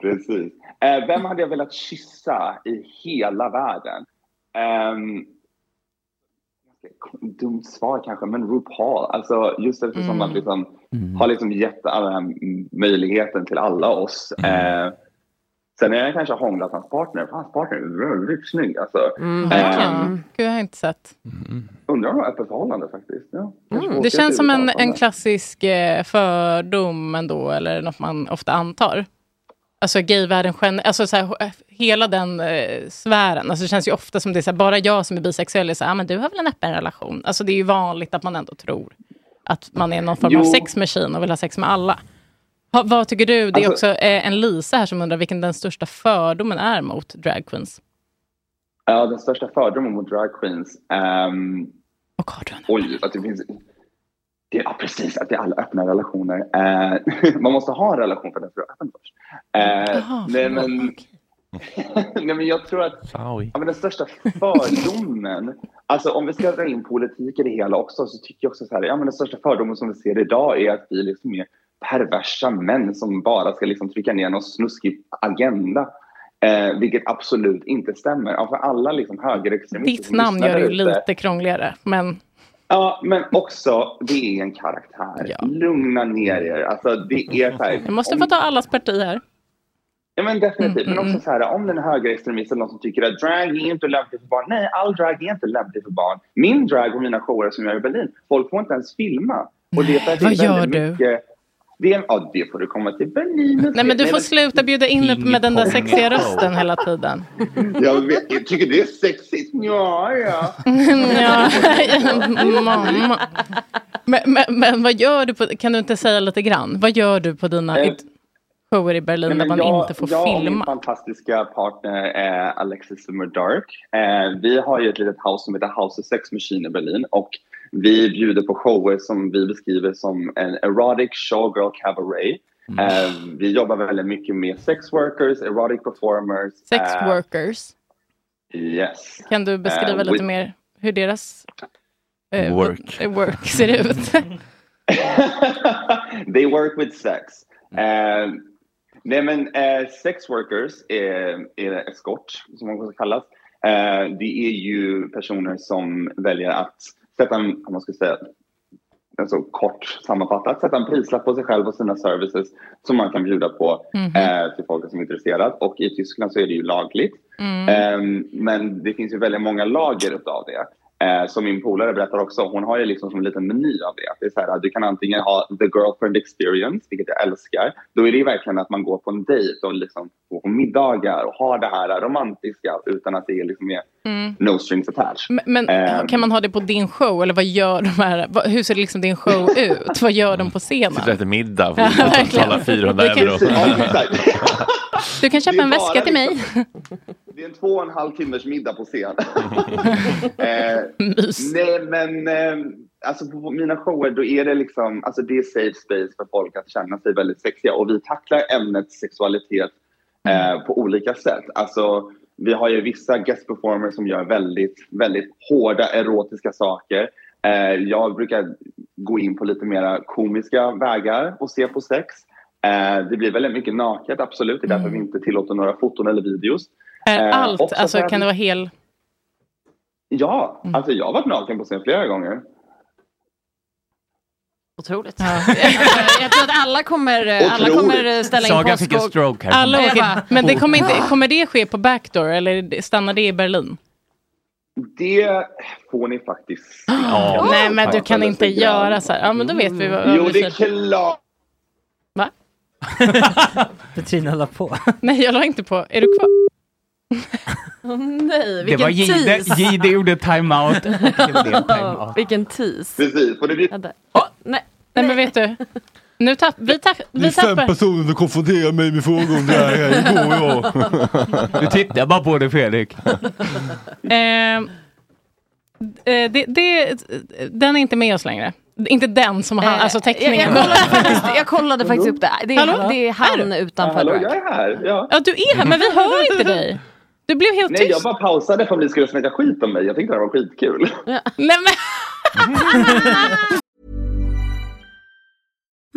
Precis. Eh, vem hade jag velat kyssa i hela världen? Um, dumt svar kanske, men RuPaul. Alltså just eftersom Mm. man liksom har liksom gett alla den här möjligheten till alla oss. Eh, sen är jag kanske hånglat hans partner. Hans partner är väldigt snygg. Alltså. Mm, verkligen. Gud, jag har inte sett. undrar om de har öppet förhållande faktiskt. Ja. Kanske Det känns som en, en klassisk eh, fördom ändå, eller något man ofta antar. Alltså gayvärlden gen- alltså så här, eh, hela den eh, sfären. Alltså det känns ju ofta som det är så här, bara jag som är bisexuell är så här, ah, men du har väl en öppen relation? Alltså det är ju vanligt att man ändå tror att man är någon form av Jo. sex machine och vill ha sex med alla. Ha, vad tycker du? Det är Alltså- också eh, en Lisa här som undrar vilken den största fördomen är mot drag queens. Ja, den största fördomen mot drag queens. Um, och har du en Oj, att det finns... Det, ja, precis. Att det är alla öppna relationer. Eh, man måste ha en relation för att den ska vara öppen först. Eh, Jaha, nej, men, nej, men jag tror att ja, men den största fördomen... alltså om vi ska dra in politik i det hela också så tycker jag också så här, ja, men den största fördomen som vi ser idag är att vi liksom är perversa män som bara ska liksom trycka ner någon snuskig agenda. Eh, vilket absolut inte stämmer. Ja, för alla liksom högerextremister Ditt namn gör det lite krångligare, men Ja, men också, det är en karaktär. Lugna ner er. Alltså, det är så här, jag måste om- få ta allas parti här. Ja, men definitivt. Mm, men mm, också så här, om den högerextremist eller någon som tycker att drag är inte lämpligt för barn. Nej, all drag är inte lämpligt för barn. Min drag och mina shower som jag gör i Berlin, folk får inte ens filma. Och det är för att Vad det är gör du? Mycket, är, ja, det får du komma till Berlin Nej, men du får sluta bjuda in mig med den där sexiga rösten hela tiden. Jag, vet, jag tycker det är sexigt. Ja, ja. ja, mamma. Men, men, men vad gör du på, kan du inte säga lite grann? Vad gör du på dina Eh, shower i Berlin Nej, där men man jag, inte får jag och min filma? fantastiska partner eh, Alexis Summer Dark. Eh, vi har ju ett litet house som heter House of Sex Machine i Berlin och vi bjuder på shower som vi beskriver som en erotic showgirl cabaret. Eh, vi jobbar väldigt mycket med sex workers, erotic performers. Sex eh, workers. Yes. Kan du beskriva Eh, lite we- mer hur deras eh, Work. vad- work ser ut? They work with sex. Eh, nej men eh, sex workers är, är eskort, som man också kallas. Eh, det är ju personer som väljer att sätta en, om man ska säga, alltså kort sammanfattat, sätta en prislapp på sig själv och sina services som man kan bjuda på Mhm. eh, till folk som är intresserade. Och i Tyskland så är det ju lagligt. Mm. Eh, men det finns ju väldigt många lager utav det. Eh, som min polare berättar också, hon har ju liksom som en liten meny av det. Det är så här, att du kan antingen ha the girlfriend experience, vilket jag älskar. Då är det ju verkligen att man går på en dejt och liksom går på middagar och har det här romantiska utan att det är liksom är Mm. no strings attached. Men, men Eh, kan man ha det på din show? Eller vad gör de här? vad- Hur ser liksom din show ut? Vad gör de på scenen? Sitter efter middag Ja, och betalar 400 Du kan- euro. Du kan köpa en väska till mig. Det är en två och en halv timmars middag på scen. eh, nej, men eh, alltså på mina shower då är det liksom, alltså det är safe space för folk att känna sig väldigt sexiga och vi tacklar ämnet sexualitet eh, på olika sätt. Alltså vi har ju vissa guest performers som gör väldigt, väldigt hårda erotiska saker. Eh, jag brukar gå in på lite mera komiska vägar och se på sex. Eh, det blir väldigt mycket naket, absolut. Det är därför vi inte tillåter några foton eller videos. Är Eh, allt, också alltså kan det vara hel... Ja, alltså jag har varit naken på scen flera gånger. Otroligt. jag tror att alla kommer, eh, alla kommer eh, ställa in Saga påsk fick en stroke här. Alla åker, bara- men det kommer, inte, kommer det ske på backdoor eller stannar det i Berlin? Det får ni faktiskt se. Nej men du kan inte göra så här. Ja men då vet vi vad, vad Jo, vi det är klart. Va? Petrina la på. Nej jag la inte på. Är du kvar? Åh nej, Det vilken var Jihde, tease. Jihde gjorde time-out. det time-out. vilken tease. Precis. Och det blir... Vänta. nej. Nej men vet du. Nu tapp, vi, tapp, vi tappar. personer som konfronterar mig med frågor om det här. Igår jag. Du tittar bara på det Fredrik. Ehm, eh, det, det, den är inte med oss längre. Inte den som har, Eh, alltså teckningen. Jag, jag, kollade faktiskt, jag kollade faktiskt upp det. Det är, det är han Är utanför Hallå, jag är här. Ja. Ja du är här men vi hör inte dig. Du blev helt Nej, jag bara pausade för att ni skulle snacka skit om mig. Jag tyckte det här var skitkul. Nej, men...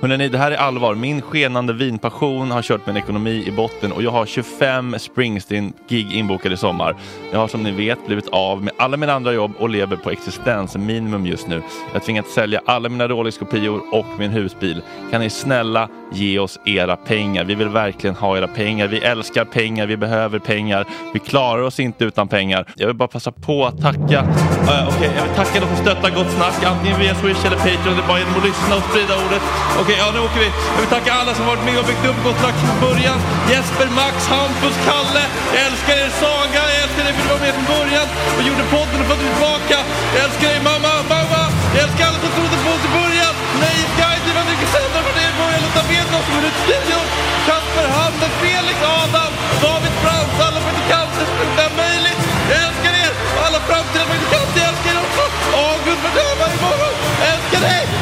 Hörrni, det här är allvar. Min skenande vinpassion har kört min ekonomi i botten och jag har 25 Springsteen-gig inbokade i sommar. Jag har som ni vet blivit av med alla mina andra jobb och lever på existensminimum just nu. Jag har tvingats sälja alla mina Rolex-kopior och min husbil. Kan ni snälla ge oss era pengar? Vi vill verkligen ha era pengar. Vi älskar pengar, vi behöver pengar. Vi klarar oss inte utan pengar. Jag vill bara passa på att tacka. Uh, Okej, jag vill tacka de som stöttar Gott Snack, antingen via Swish eller Patreon. Det är bara genom att lyssna och sprida ordet. Okej, ja nu åker vi. Jag vill tacka alla som varit med och byggt upp Gotland från början. Jesper, Max, Hampus, Kalle. Jag älskar er Saga. Jag älskar dig för att du var med från början och gjorde podden och fått dig tillbaka. Jag älskar dig mamma, mamma. Jag älskar alla som trodde på oss i början. Nej, Guide, det var mycket sämre för det. Börja Lotta Bedros som är ute i studion. Kasper, Hannes, Felix, Adam, David Frans, alla för inte cancer, det är möjligt. Jag älskar er! Och alla framtida praktikanter, jag älskar er också! August för dövar imorgon! Jag älskar dig!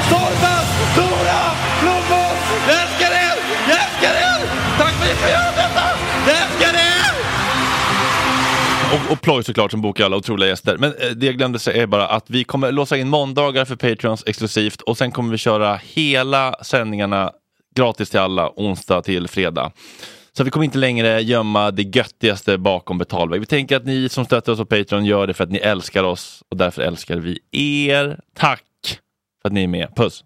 Och, och Ploy såklart som bokar alla otroliga gäster. Men eh, det jag glömde säga är bara att vi kommer låsa in måndagar för Patreons exklusivt och sen kommer vi köra hela sändningarna gratis till alla onsdag till fredag. Så vi kommer inte längre gömma det göttigaste bakom betalväg. Vi tänker att ni som stöttar oss på Patreon gör det för att ni älskar oss och därför älskar vi er. Tack för att ni är med. Puss!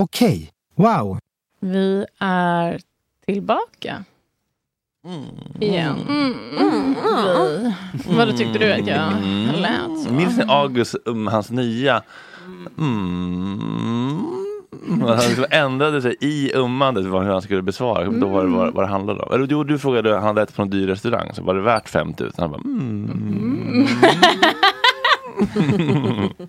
Okej, wow. Vi är tillbaka. Igen. Mm, mm, vi. Vad tyckte du att jag lät så? Minns ni August, um, hans nya mm, han liksom ändrade sig i ummandet hur han skulle besvara. Då var det vad, vad det handlade om. Eller, jo, du frågade, han ätit på en dyr restaurang, så var det värt 5000? Han bara mm.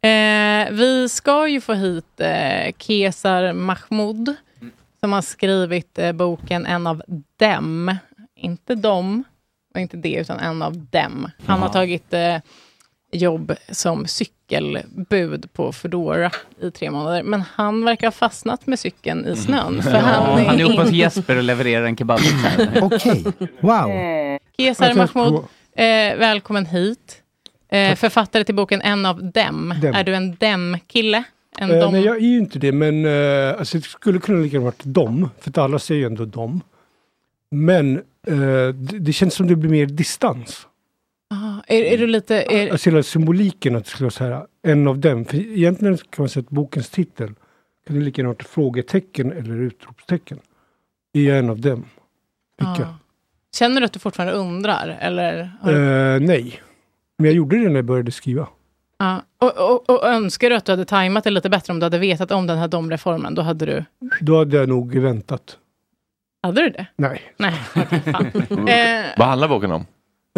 Eh, vi ska ju få hit eh, Kesar Mahmoud som har skrivit eh, boken En av dem. Inte dem, och inte det, utan en av dem. Han har tagit eh, jobb som cykelbud på Foodora i tre månader. Men han verkar ha fastnat med cykeln i snön. För Ja, han, han är uppe hos Jesper och levererar en kebab. Okej, wow. Kesar tror- Mahmoud, eh, välkommen hit. Eh, författare till boken En av dem. Dem. Är du en dem-kille? En Eh, dom... nej, jag är ju inte det, men eh, alltså, det skulle kunna lika gärna varit dem, för att alla säger ju ändå dem. Men eh, det, det känns som det blir mer distans. Ah, är, är du lite... Är... Alltså hela symboliken att det skulle vara så här, en av dem. För egentligen kan man säga att bokens titel kan det lika gärna varit frågetecken eller utropstecken. Är jag en av dem? Vilka? Ah. Känner du att du fortfarande undrar? Eller du... Eh, nej. Men jag gjorde det när jag började skriva. Ja. Och, och, och önskar du att du hade tajmat det lite bättre om du hade vetat om den här domreformen? Då hade du... Då hade jag nog väntat. Hade du det? Nej. Nej, eh, Vad handlar boken om?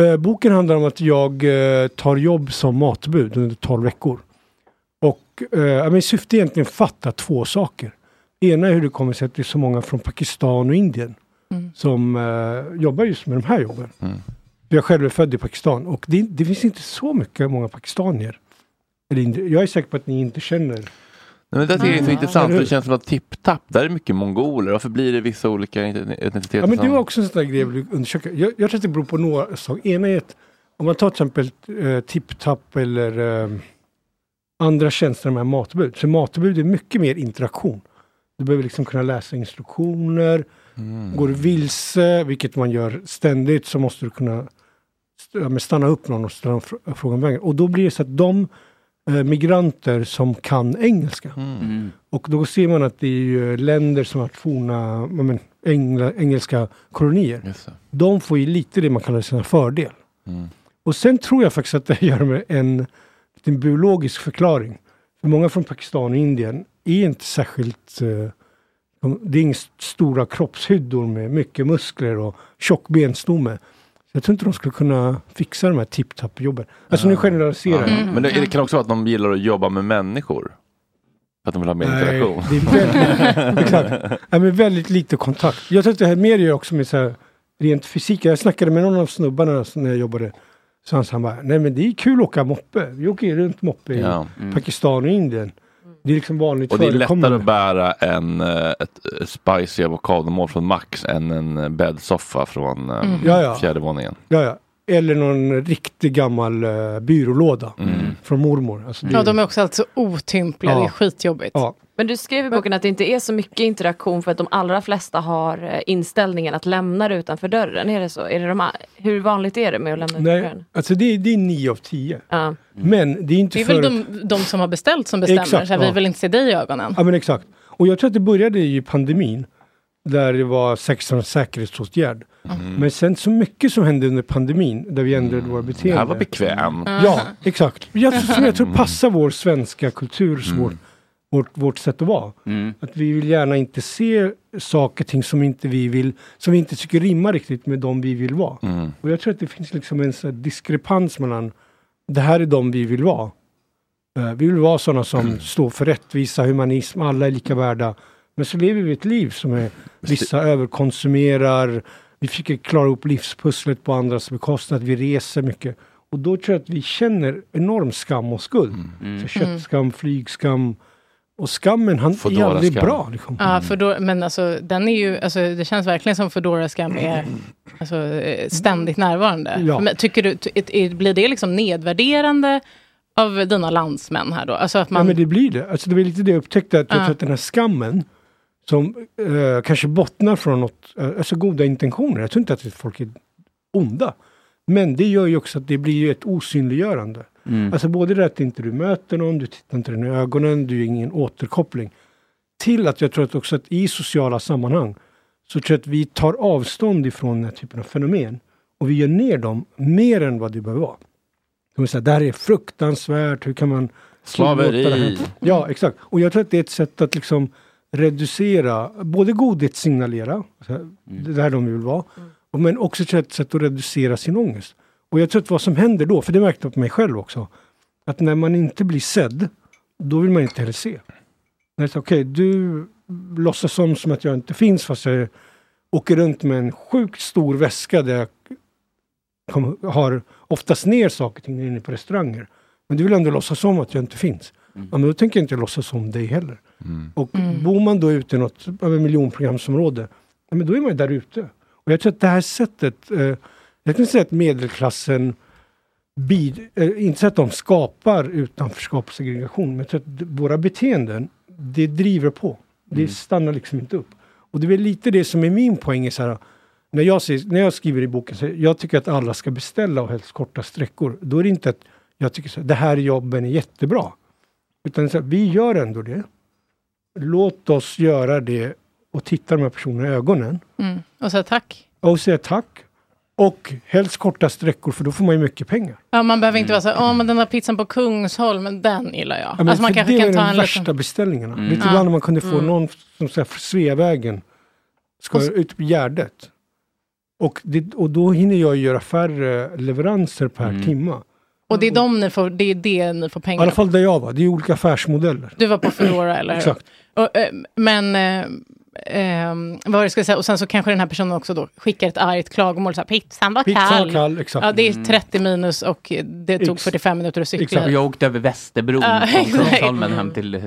Eh, boken handlar om att jag eh, tar jobb som matbud under 12 veckor. Och eh, ja, men syftet är egentligen att fatta två saker. Ena är hur det kommer sig att det är så många från Pakistan och Indien Mm. som eh, jobbar just med de här jobben. Jag själv är född i Pakistan och det, det finns inte så mycket många pakistanier. Jag är säker på att ni inte känner Nej, men det är så Mm. intressant, för det känns som att tipp-tapp, där är mycket mongoler. Varför blir det vissa olika etniciteter? Ja men det var också en sån där grej jag vill undersöka. Jag, jag tror att det beror på några saker. Ena är att om man tar till exempel eh, tipp-tapp eller eh, andra tjänster med matbud. Så matbud är mycket mer interaktion. Du behöver liksom kunna läsa instruktioner. Går du vilse, vilket man gör ständigt, så måste du kunna stanna upp någon och ställa en fr- fråga om vägen. Och då blir det så att de migranter som kan engelska och då ser man att det är ju länder som har forna men, engla, engelska kolonier. De får ju lite det man kallar sina fördel. Och sen tror jag faktiskt att det gör med en liten biologisk förklaring. För många från Pakistan och Indien är inte särskilt... Eh, de, det är inga st- stora kroppshyddor med mycket muskler och tjock benstomme. Så jag tror inte de skulle kunna fixa de här tipp-tapp-jobben. Alltså nu generaliserar jag. Men det, det kan också vara att de gillar att jobba med människor. För att de vill ha mer Nej, interaktion. det är väldigt, exakt. Ja, men väldigt lite kontakt. Jag tror att det här mer gör också med så här, rent fysik. Jag snackade med någon av snubbarna när jag jobbade. Så han sa nej men det är kul att åka moppe. Vi åker runt moppe i Ja. Mm. Pakistan och Indien. Det är liksom vanligt Och det är lättare att bära en, eh, ett spicy avokadomål från Max än en eh, bäddsoffa från eh, Mm. Fjärde våningen. Ja, ja. Eller någon riktig gammal uh, byrålåda Mm. från mormor. Alltså, det ja, de är också alltså otympliga, det är Ja. skitjobbigt. Ja. Men du skrev i boken att det inte är så mycket interaktion för att de allra flesta har eh, inställningen att lämna det utanför dörren. Är det så? Är det de, hur vanligt är det med att lämna utanför Nej, dörren? alltså det, är- det är nio av tio. Ja. Men det är inte Det är för väl att- de, de som har beställt som bestämmer, Exakt, så här, vi ja. vill inte se dig i ögonen. Ja men exakt. Och jag tror att det började i pandemin. Där det var sex en säkerhetsåtgärd. Men sen så mycket som hände under pandemin där vi ändrade våra beteenden. Det här var bekväm. Ja, exakt. Jag, som jag tror passar vår svenska kultur, så vår, vårt, vårt sätt att vara. Att vi vill gärna inte se saker och ting som inte vi vill, som vi inte tycker rimmar riktigt med de vi vill vara. Och jag tror att det finns liksom en sån diskrepans mellan det här är de vi vill vara. Eh, vi vill vara sådana som står för rättvisa, humanism, alla är lika värda. Men så lever vi ett liv som är, vissa överkonsumerar, vi försöker klara upp livspusslet på andras bekostnad, vi reser mycket. Och då tror jag att vi känner enorm skam och skuld. Så köttskam, flygskam. Och skammen han är aldrig skam. bra. Liksom. Ja, Foodora, men alltså den är ju, alltså, det känns verkligen som Foodora Scam är alltså, ständigt närvarande. Ja. Men tycker du, blir det liksom nedvärderande av dina landsmän här då? Alltså att man... Ja men det blir det. Alltså det var lite det jag upptäckte, att jag Ja. tror att den här skammen som eh, kanske bottnar från något, eh, alltså goda intentioner. Jag tror inte att folk är onda. Men det gör ju också att det blir ju ett osynliggörande. Mm. Alltså både det att inte du möter någon, du tittar inte den i ögonen, du har ingen återkoppling. Till att jag tror att också att i sociala sammanhang så tror jag att vi tar avstånd ifrån den här typen av fenomen. Och vi gör ner dem mer än vad det behöver vara. De säger, det här är fruktansvärt, hur kan man Slaveri. tillåta det här?" Ja, exakt. Och jag tror att det är ett sätt att liksom reducera, både godhetssignalera, så här, det här de vill vara, och men också ett sätt att reducera sin ångest. Och jag tror att vad som händer då, för det märkte jag på mig själv också, att när man inte blir sedd, då vill man inte heller se. Okej, du låtsas som, som att jag inte finns fast jag åker runt med en sjukt stor väska där jag kom, har oftast ner saker och ting inne på restauranger. Men du vill ändå låtsas som att jag inte finns. Ja, men då tänker jag inte låtsas om dig heller. Och bor man då ute i något miljonprogramsområde, ja, men då är man ju där ute. Och jag tror att det här sättet, eh, jag kan säga att medelklassen bid, eh, inte så att de skapar utanförskap och segregation, men jag tror att våra beteenden, det driver på. Det stannar liksom inte upp. Och det är väl lite det som är min poäng. Är så här, när, jag ser, när jag skriver i boken, så jag tycker att alla ska beställa och helst korta sträckor. Då är det inte att jag tycker här, det här jobben är jättebra. Utan så här, vi gör ändå det. Låt oss göra det och titta de här personerna i ögonen. Mm. Och säga tack. Och säga tack. Och helst korta sträckor för då får man ju mycket pengar. Ja, man behöver inte vara så här, åh men den där pizzan på Kungsholm, den gillar jag. Ja, men alltså man kanske det kan är ta de en värsta liten... beställningarna. Mm. Ja. ibland när man kunde få Mm. någon som säger Sveavägen ska Och ut på Gärdet. Och, det, och då hinner jag göra färre leveranser per timma. Och det är, de ni får, det är det ni får I pengar alla fall där jag var. Det är olika affärsmodeller. Du var på Foodora eller? Exakt. Och, eh, men eh, eh, vad var det jag skulle säga, och sen så kanske den här personen också då skickar ett argt klagomål, så här, pizzan var Pizzan kall. var kall, exakt. Ja, det är Mm. 30 minus och det tog Ex- 45 minuter att cykla. Och jag åkte över Västerbron från exakt. Kungsholmen hem till eh,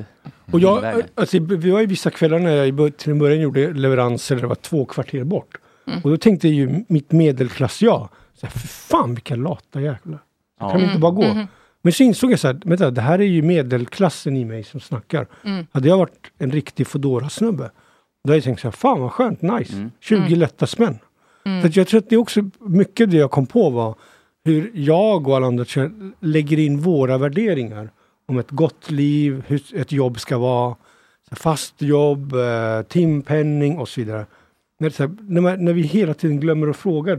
Och jag, alltså, vi var ju vissa kvällar när jag i till en början gjorde leveranser det var två kvarter bort. Mm. Och då tänkte ju mitt medelklass jag, så här, för fan vilka lata jävlar. Så Ja. kan vi inte bara gå? Mm. Men så insåg jag så här, vänta, det här är ju medelklassen i mig som snackar. Mm. Hade jag varit en riktig fodora snubbe då hade jag tänkt så här, fan vad skönt, nice. 20 Mm. lätta spänn. Mm. Så att jag tror att det är också mycket det jag kom på var hur jag och alla andra lägger in våra värderingar om ett gott liv, hur ett jobb ska vara, fast jobb, eh, timpenning och så vidare. När, här, när, man, när vi hela tiden glömmer att fråga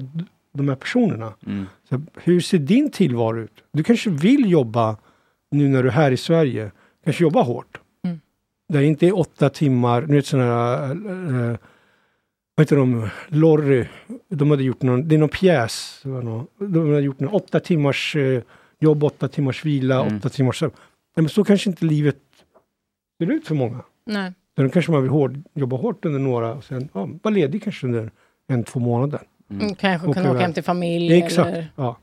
de här personerna. Mm. Så här, hur ser din tillvaro ut? Du kanske vill jobba nu när du är här i Sverige, kanske jobba hårt. Mm. Det är inte åtta timmar, nu vet sådana här, eh, vad heter de, Lorry, de hade gjort någon, det är någon pjäs, de hade gjort någon åtta timmars eh, jobb, åtta timmars vila, Mm. åtta timmars sömn. Nej, men så kanske inte livet ser ut för många. Nej. Då kanske man vill hård, jobba hårt under några och sen ja, vara ledig kanske under en, två månader. Mm, kanske Åka kunna åka hem till familj. Exakt, Eller... ja.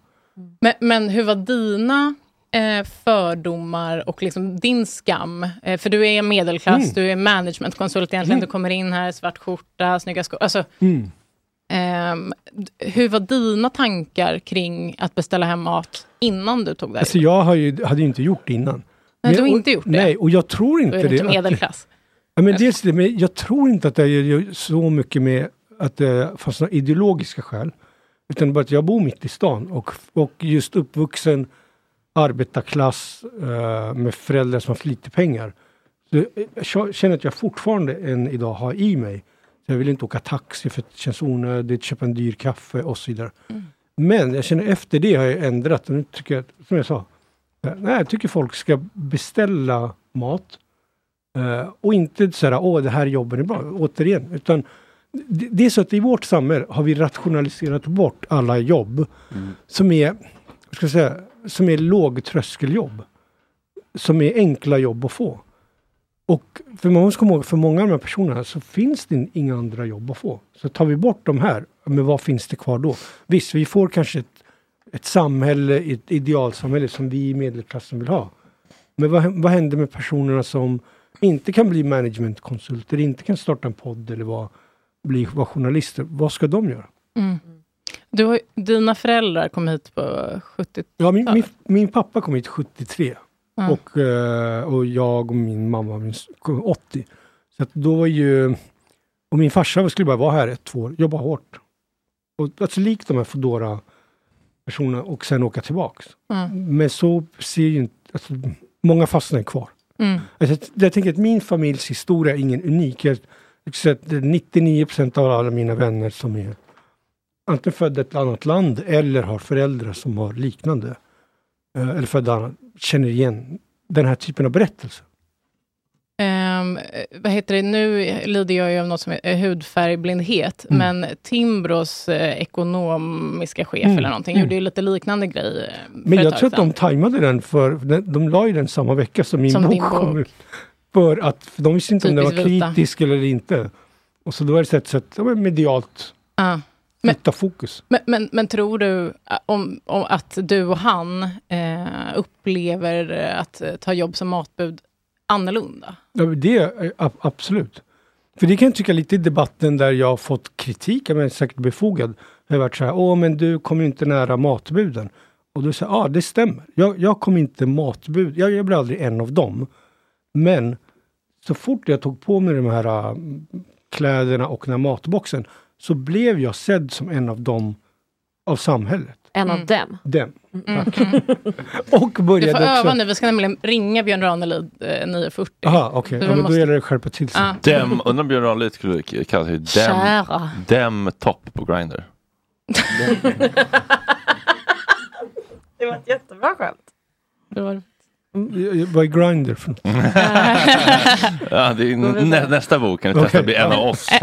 Men, men hur var dina eh, fördomar och liksom din skam? Eh, för du är medelklass, Mm. du är managementkonsult egentligen, Mm. du kommer in här, svart skjorta, snygga skor. Alltså, Mm. d- hur var dina tankar kring att beställa hem mat innan du tog det? Alltså jag har ju, hade ju inte gjort det innan. Nej, du har och- inte gjort det? Nej, och jag tror inte är du det. inte att- medelklass. Ja, men dels det, men jag tror inte att det är så mycket med att det fanns några ideologiska skäl. Utan bara att jag bor mitt i stan och, och just uppvuxen arbetarklass eh, med föräldrar som har haft lite pengar. Så jag känner att jag fortfarande än idag har i mig. Så jag vill inte åka taxi för det känns onödigt, köpa en dyr kaffe och så vidare. Men jag känner efter det har jag ändrat. Och nu tycker jag, som jag sa, eh, nej, jag tycker folk ska beställa mat. Eh, och inte så här, åh det här jobben är bra, återigen. Utan det, är så att i vårt samhälle har vi rationaliserat bort alla jobb som är, vad ska jag säga, som är lågtröskeljobb. Som är enkla jobb att få. Och för man ska komma ihåg, för många av de här personerna så finns det inga andra jobb att få. Så tar vi bort de här, men vad finns det kvar då? Visst, vi får kanske ett, ett samhälle, ett idealsamhälle som vi i medelklassen vill ha. Men vad, vad händer med personerna som inte kan bli managementkonsulter, inte kan starta en podd eller vara, bli, vara journalister? Vad ska de göra? Mm. Du har, dina föräldrar kom hit på 70 Ja, min, min, min pappa kom hit 73 Ja. och, eh, och jag och min mamma kom 80. Så då var ju... Och min farsa skulle bara vara här ett, två år, jobba hårt. Och, alltså likt de här Foodora personerna och sen åka tillbaks. Mm. Men så ser ju inte... Alltså, många fastnar kvar. Mm. Alltså, jag tänker att min familjs historia är ingen unik. Jag, jag skulle säga att det är 99 procent av alla mina vänner som är antingen födda i ett annat land eller har föräldrar som har liknande. eh, eller födda känner igen den här typen av berättelser. Eh, vad heter det, nu lider jag ju av något som är hudfärgblindhet, Mm. men Timbros eh, ekonomiska chef Mm. eller någonting Mm. gjorde ju lite liknande grej. eh, Men jag tror att de tajmade den för, den- de la ju den samma vecka som min Som bok bok. kom ut. För att för de visste inte om den var kritisk eller inte. Och så då är det ett sätt, men medialt, Ja. flytta fokus. Men, men, men tror du eh, om, om att du och han eh, upplever eh, att eh, ta jobb som matbud annorlunda? Ja, men det är ab- absolut. För det kan jag tycka lite i debatten där jag har fått kritik, jag menar säkert befogad. Det har varit så här, åh men du kommer inte nära matbuden. Och då jag, ja det stämmer. Jag, jag kom inte matbud, jag, jag blev aldrig en av dem. Men så fort jag tog på mig de här äh, kläderna och den här matboxen så blev jag sedd som en av dem av samhället. En av dem. Dem. Mm. Tack. och Du började får öva också... nu, vi ska nämligen ringa Björn Ranelid eh, 940. Jaha, okej. Du Ja, men då måste- gäller det att skärpa till sig. Dem, undrar om Björn Ranelid skulle kalla sig dem, Kära. dem topp på Grindr. Det var ett jättebra skämt. Det var... Vad är Grindr för något? ja, det är nä, nästa bok kan du testa att bli en av oss.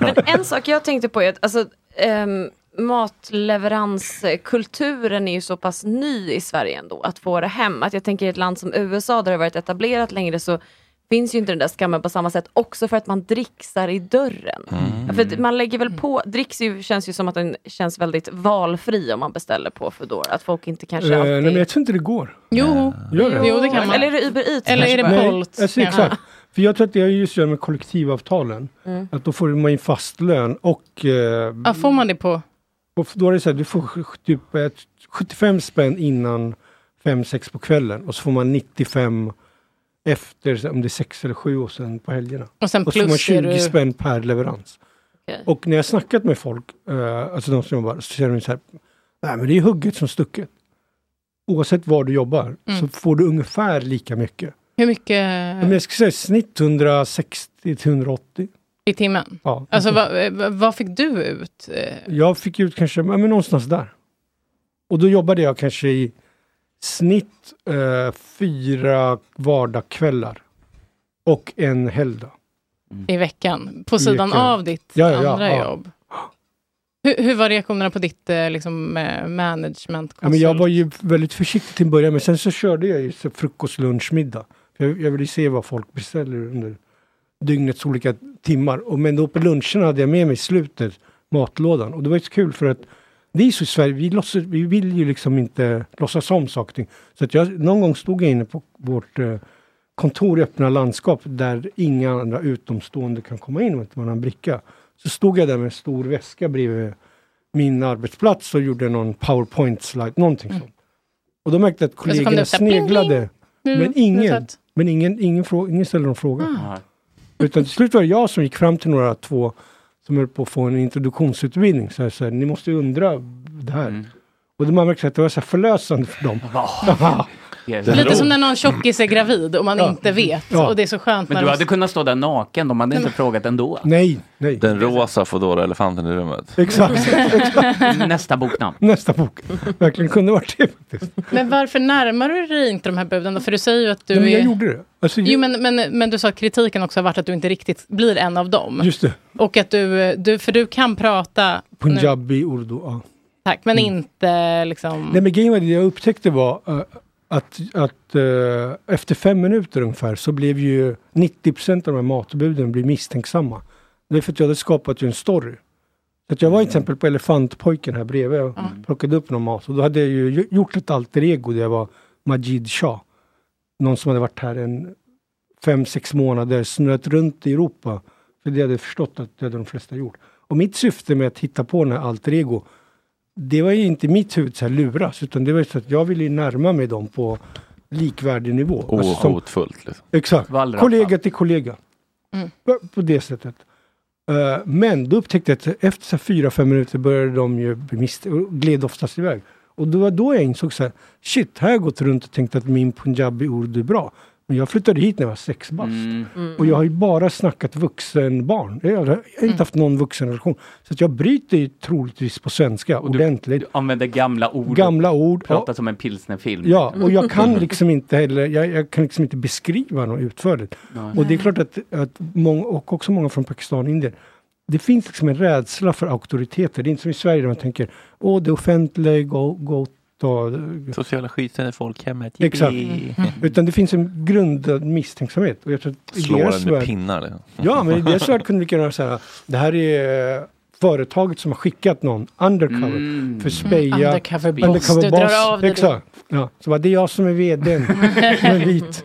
Men en sak jag tänkte på är att alltså, ehm, matleveranskulturen är ju så pass ny i Sverige ändå, att få det hem. Att jag tänker i ett land som USA där det har varit etablerat längre så finns ju inte den där skammen på samma sätt. Också för att man dricksar i dörren. För att man lägger väl på, dricks ju, känns ju som att den känns väldigt valfri om man beställer på Foodora. Att folk inte kanske Eh, alltid... nej, men jag tror inte det går. Jo, Gör det? jo det kan man. Eller är det Uber Eats? Eller är det? Bolt? Alltså, kanske? exakt. För jag tror att det har just att göra med kollektivavtalen. Mm. Att då får man in fast lön och... Eh, Ja, får man det på? och då är det så här, du får typ ett 75 spänn innan 5-6 på kvällen och så får man 95 efter, så om det är 6 eller 7 och sen på helgerna. Och sen så får man plus 20 är du- spänn per leverans. Okej. Och när jag snackat med folk, eh, alltså de som jobbar, så säger de så här, nej men det är hugget som stucket. Oavsett var du jobbar Mm. så får du ungefär lika mycket. Hur mycket Men jag skulle säga snitt 160 till 180. i timmen? Ja. Alltså vad, eh, vad fick du ut? Eh, Jag fick ut kanske, men någonstans där. Och då jobbade jag kanske i snitt eh, fyra vardagskvällar. Och en helgdag. I veckan? På sidan veckan. av ditt Ja, ja, andra ja. jobb? Hur, hur var reaktionerna på ditt eh, liksom, management? Ja, men jag var ju väldigt försiktig till en början men sen så körde jag ju frukost, lunch, middag. Jag, jag ville se vad folk beställer under dygnets olika timmar. Och, men då på lunchen hade jag med mig slutet matlådan. Och det var ju så kul för att vi så i Sverige, vi, låtsas, vi vill ju liksom inte låtsas om saker och ting. Så att jag, någon gång stod jag inne på vårt eh, kontor i öppna landskap där inga andra utomstående kan komma in om inte man har en bricka. Så stod jag där med en stor väska bredvid min arbetsplats och gjorde någon powerpoint-slide, någonting sånt. Och då märkte jag att Mm. kollegorna sneglade. pling. Mm, men är ingen, men ingen, ingen, frå, ingen ställde någon fråga. Ah. Utan till slut var det jag som gick fram till några två som höll på att få en introduktionsutbildning. Så så här, ni måste ju undra det här. Mm. Och då man märkte att det var så förlösande för dem. Lite som när någon tjockis är gravid och man Ja. inte vet. Ja. Och det är så skönt Men när du de- hade kunnat stå där naken, de hade inte frågat ändå. Nej, nej. Den rosa Foodora-elefanten i rummet. Exakt. exakt. Nästa boknamn. Nästa bok. Verkligen kunde varit det faktiskt. Men varför närmar du dig inte de här buden då? För du säger ju att du Nej, men jag är... gjorde det. Alltså, Jo, men, men, men du sa att kritiken också har varit att du inte riktigt blir en av dem. Just det. Och att du, du för du kan prata... Punjabi, urdu. Ja. Tack, men inte liksom... Nej men grejen var det jag upptäckte var eh, att, att eh, efter fem minuter ungefär så blev ju 90% av de här matbuden blev misstänksamma. Det är för att jag hade skapat ju en story. Att jag var till exempel på Elefantpojken här bredvid och plockade upp någon mat och då hade jag ju gjort ett alter ego där jag var Majid Shah. Någon som hade varit här en fem, sex månader, snurrat runt i Europa. För det hade jag förstått att det hade de flesta gjort. Och mitt syfte med att hitta på den här alter ego det var ju inte mitt huvud så här luras, utan det var så att jag ville ju närma mig dem på likvärdig nivå. Alltså som- Ohotfullt. Liksom. Exakt, Wallraff. kollega till kollega. Mm. På, det sättet. Eh, men då upptäckte jag att efter så här fyra, fem minuter började de ju bli gled oftast iväg. Och det var då jag insåg så här, shit, här har jag gått runt och tänkt att min punjabi urdu är bra. Men jag flyttade hit när jag var sex bast. Mm. Och jag har ju bara snackat vuxenbarn. Jag har, jag har inte Mm. haft någon vuxenrelation. Så att jag bryter ju troligtvis på svenska Och du, ordentligt. du använder gamla ord. Gamla ord. Pratar som en pilsnerfilm. Ja, och jag kan liksom inte heller, jag, jag kan liksom inte beskriva något utförligt. Nej. Och det är klart att, att många, och också många från Pakistan och Indien, det finns liksom en rädsla för auktoriteter. Det är inte som i Sverige där man tänker, åh det offentliga, gå, gå ta... Sociala skiten i folkhemmet. Exakt. Yippee. Utan det finns en grundad misstänksamhet. Och jag tror att Slår den med värld- pinnar. Liksom. Ja, men i deras värld kunde vi kunna säga det här är företaget som har skickat någon undercover Mm. för speja. Mm, undercover boss. Du drar av dig Exakt. Ja, så bara, det är jag som är vdn, som är vit.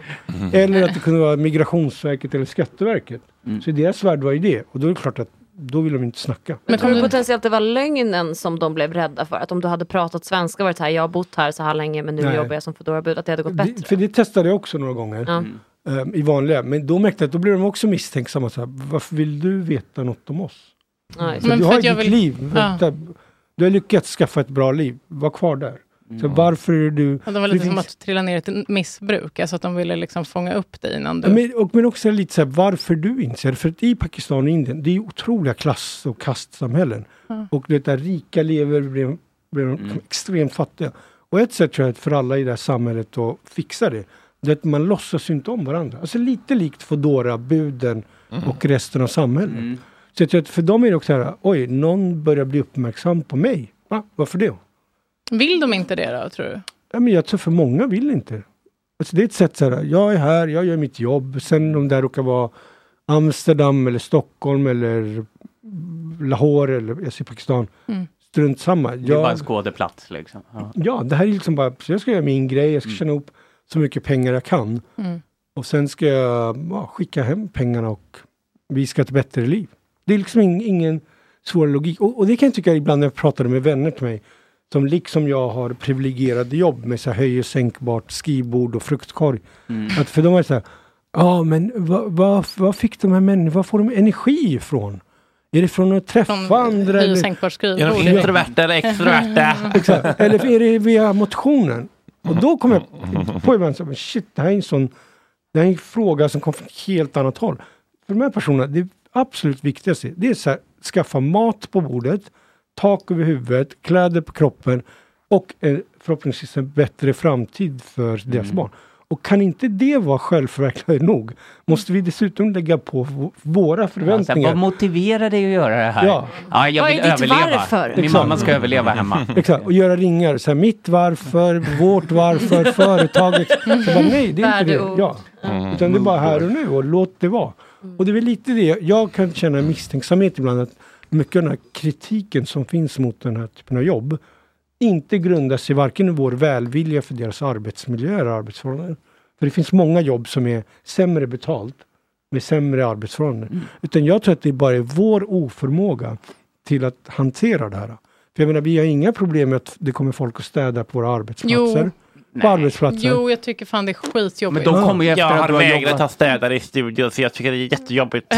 Eller att det kunde vara Migrationsverket eller Skatteverket. Mm. Så i deras värld var ju det. Och då är det klart att då vill de inte snacka. Men tror du potentiellt det var lögnen som de blev rädda för? Att om du hade pratat svenska och varit här, jag har bott här så här länge men nu Nej. jobbar jag som Foodora-bud, att det hade gått bättre? Det, för det testade jag också några gånger. Ja. ehm, I vanliga. Men då märkte jag att då blev de också misstänksamma. Så här, Varför vill du veta något om oss? Ja, Så Men du har ditt vill- liv. Ja. Du har lyckats skaffa ett bra liv. Var kvar där. Så varför är du... Och de var det lite som finns- att trilla ner i ett missbruk, alltså att de ville liksom fånga upp dig innan du... Men, och, men också lite så här, varför du inser det. För att i Pakistan och Indien, det är otroliga klass och kastsamhällen. Ja. Och det där rika lever blir, blir de extremt fattiga. Och ett sätt tror jag för alla i det här samhället att fixa det, det är att man låtsas inte om varandra. Alltså lite likt Foodora, buden och resten av samhället. Så jag tror att för dem är det också så här, oj, någon börjar bli uppmärksam på mig. Va? Varför det? Vill de inte det då, tror du? Ja, men jag tror för många vill inte. Alltså det är ett sätt så här, jag är här, jag gör mitt jobb. Sen om det råkar vara Amsterdam eller Stockholm eller Lahore eller jag säger Pakistan. Mm. Strunt samma. Det är bara en Jag, skådeplats liksom. Ja. ja, det här är liksom bara, så jag ska göra min grej, jag ska tjäna ihop så mycket pengar jag kan. Mm. Och sen ska jag ja, skicka hem pengarna och vi ska ha ett bättre liv. Det är liksom ing, ingen svår logik. Och, och det kan jag tycka ibland när jag pratar med vänner till mig som liksom jag har privilegierade jobb med så här höj och sänkbart skrivbord och fruktkorg. Att för dem är så här, ja men vad vad vad fick de här människorna, vad får de energi ifrån? Är det från att träffa andra? höj och eller- sänkbart skrivbord. Är de introverta eller extroverta? Exakt. Eller är det via motionen? Och då kom jag på ibland så här, men shit, det här är en sån det här är en fråga som kommer från ett helt annat håll. För de här personerna, det absolut viktigaste, det är så här, skaffa mat på bordet, tak över huvudet, kläder på kroppen och eh, förhoppningsvis en bättre framtid för deras barn. Och kan inte det vara självförverkligande nog, måste vi dessutom lägga på våra Alltså, förväntningar. vad motiverar dig att göra det här? Ja. ja jag Vad vill överleva. varför? Min Exakt. mamma ska överleva hemma. Exakt, och göra ringar. Så här, mitt varför, vårt varför, företaget. Så bara, nej, det är inte det. Ja. Utan det är bara här och nu och låt det vara. Och det är väl lite det, jag kan känna misstänksamhet ibland att mycket av den här kritiken som finns mot den här typen av jobb inte grundar sig varken i vår välvilja för deras arbetsmiljö eller arbetsförhållanden. För det finns många jobb som är sämre betalt med sämre arbetsförhållanden. Utan jag tror att det bara är vår oförmåga till att hantera det här. För jag menar, vi har inga problem med att det kommer folk att städa på våra arbetsplatser. På arbetsplatser. Jo, jag tycker fan det är skitjobbigt. Men de kommer ju efter Jag att har du har vägrat jobbat. ha städare i studion så jag tycker det är jättejobbigt.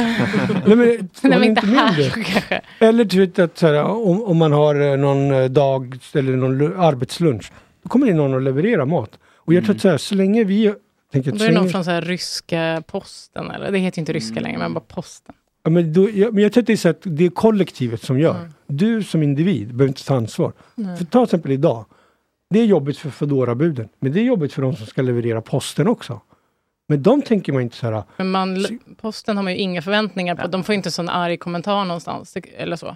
Nej, men, Nej, men inte med här det? kanske. Eller du vet att så här, om, om man har eh, någon eh, dag eller någon lu- arbetslunch. Då kommer det någon och levererar mat. Och jag tror att så, här, så länge vi... Tänker att Då så är det någon från så här ryska posten, eller det heter ju inte ryska längre, men bara posten. ja, men, då, ja, men jag tror att det är så att det är kollektivet som gör. Mm. Du som individ behöver inte ta ansvar. För ta till exempel idag. Det är jobbigt för Foodora-buden. Men det är jobbigt för de som ska leverera posten också. Men de tänker man inte så här. Men man, posten har man ju inga förväntningar på. De får inte en sån arg kommentar någonstans, det- eller så.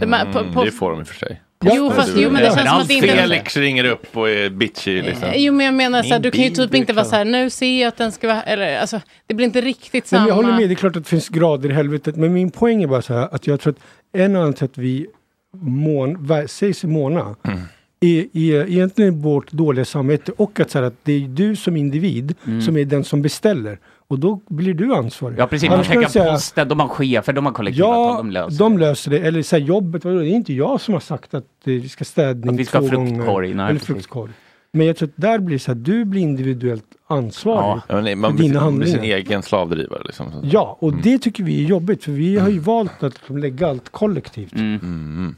Det- man- po- Mm, post- det får de i och för sig. Jo, fast- jo, men det känns som att det inte- Felix ringer upp och är bitchy liksom. Jo, men jag menar så här, du kan ju typ inte vara så här, nu ser jag att den ska vara, eller alltså, det blir inte riktigt samma. men jag håller med, det är klart att det finns grader i helvetet. Men min poäng är bara så här att jag tror att en annan till att vi mån, sägs måna Mm. Är, är egentligen vårt dåliga samvete och att, så här, att det är du som individ Mm. som är den som beställer. Och då blir du ansvarig. Ja precis, jag checkar säga, posten, de har chefer, de har kollektivavtal, Ja, de löser de löser det. Eller så här, jobbet, vadå? det är inte jag som har sagt att vi ska städning Att vi ska ha två gånger. fruktkorg, nej, Eller fruktkorg. Men jag tror att där blir det så här, du blir individuellt ansvarig Ja, men man för blir, dina man blir sin egen slavdrivare. Liksom. Ja, och det tycker vi är jobbigt för vi har ju valt att lägga allt kollektivt. Mm.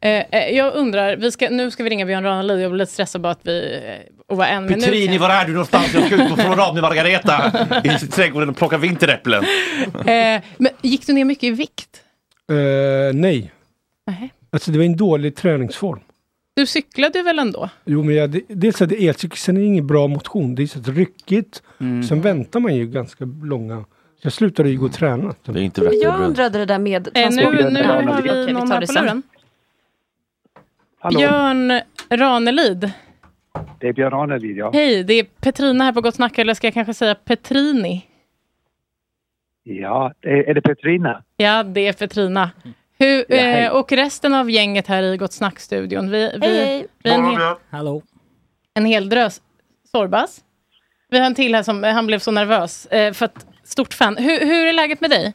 Eh, eh, jag undrar, vi ska, nu ska vi ringa Björn Ranelid, jag blir lite stressad bara att vi, eh, och var en minut Petrini, var är du någonstans? Jag ska ut på promenad med Margareta i trädgården och plocka vinteräpplen. Eh, men gick du ner mycket i vikt? Eh, nej. Nej. Alltså det var en dålig träningsform. Du cyklade väl ändå? Jo men jag, det- dels är det elcykel, sen är det ingen bra motion. Det är så ryckigt. Mm. Sen väntar man ju ganska långa. Jag slutade ju gå och träna. Det är inte Jag undrade det där med Eh, nu, transporten. nu har vi någon tar här på luren. Hallå. Björn Ranelid. Det är Björn Ranelid, ja. Hej, det är Petrina här på Gott Snack, eller ska jag kanske säga Petrini? Ja, är, det Petrina? Ja, det är Petrina. Hur, Ja, eh, och resten av gänget här i Gott Snack-studion. Vi, vi, Hej, hej. vi är en, hel, Hallå. en hel drös. Sorbas. Vi har en till här som, han blev så nervös. Eh, för att, stort fan. Hur, hur är läget med dig?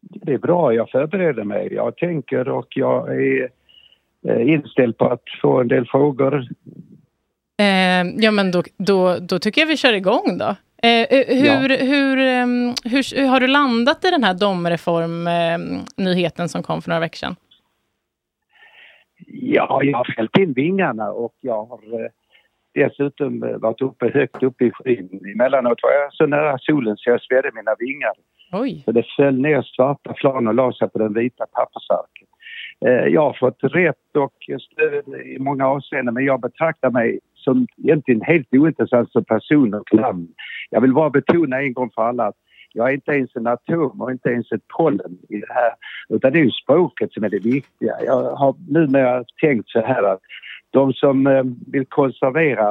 det är bra. Jag förbereder mig. Jag tänker och jag är eh, inställd på att få en del frågor. Eh, ja, men då, då, då tycker jag vi kör igång då. Eh, eh, hur, hur, ehm, hur, hur har du landat i den här domreform-nyheten som kom för några veckor sedan? Ja, jag har fällt in vingarna och jag har eh, dessutom eh, varit uppe högt uppe i skyn. Emellanåt var jag så nära solen så jag svedde mina vingar. Oj. Så det föll ner svarta flan och la sig på den vita pappersarken. Eh, jag har fått rätt och stöd i många avseenden men jag betraktar mig som egentligen helt ointressant som person och namn. Jag vill bara betona en gång för alla att jag är inte ens en atom och inte ens ett pollen i det här. Utan det är ju språket som är det viktiga. Jag har numera tänkt så här att de som eh, vill konservera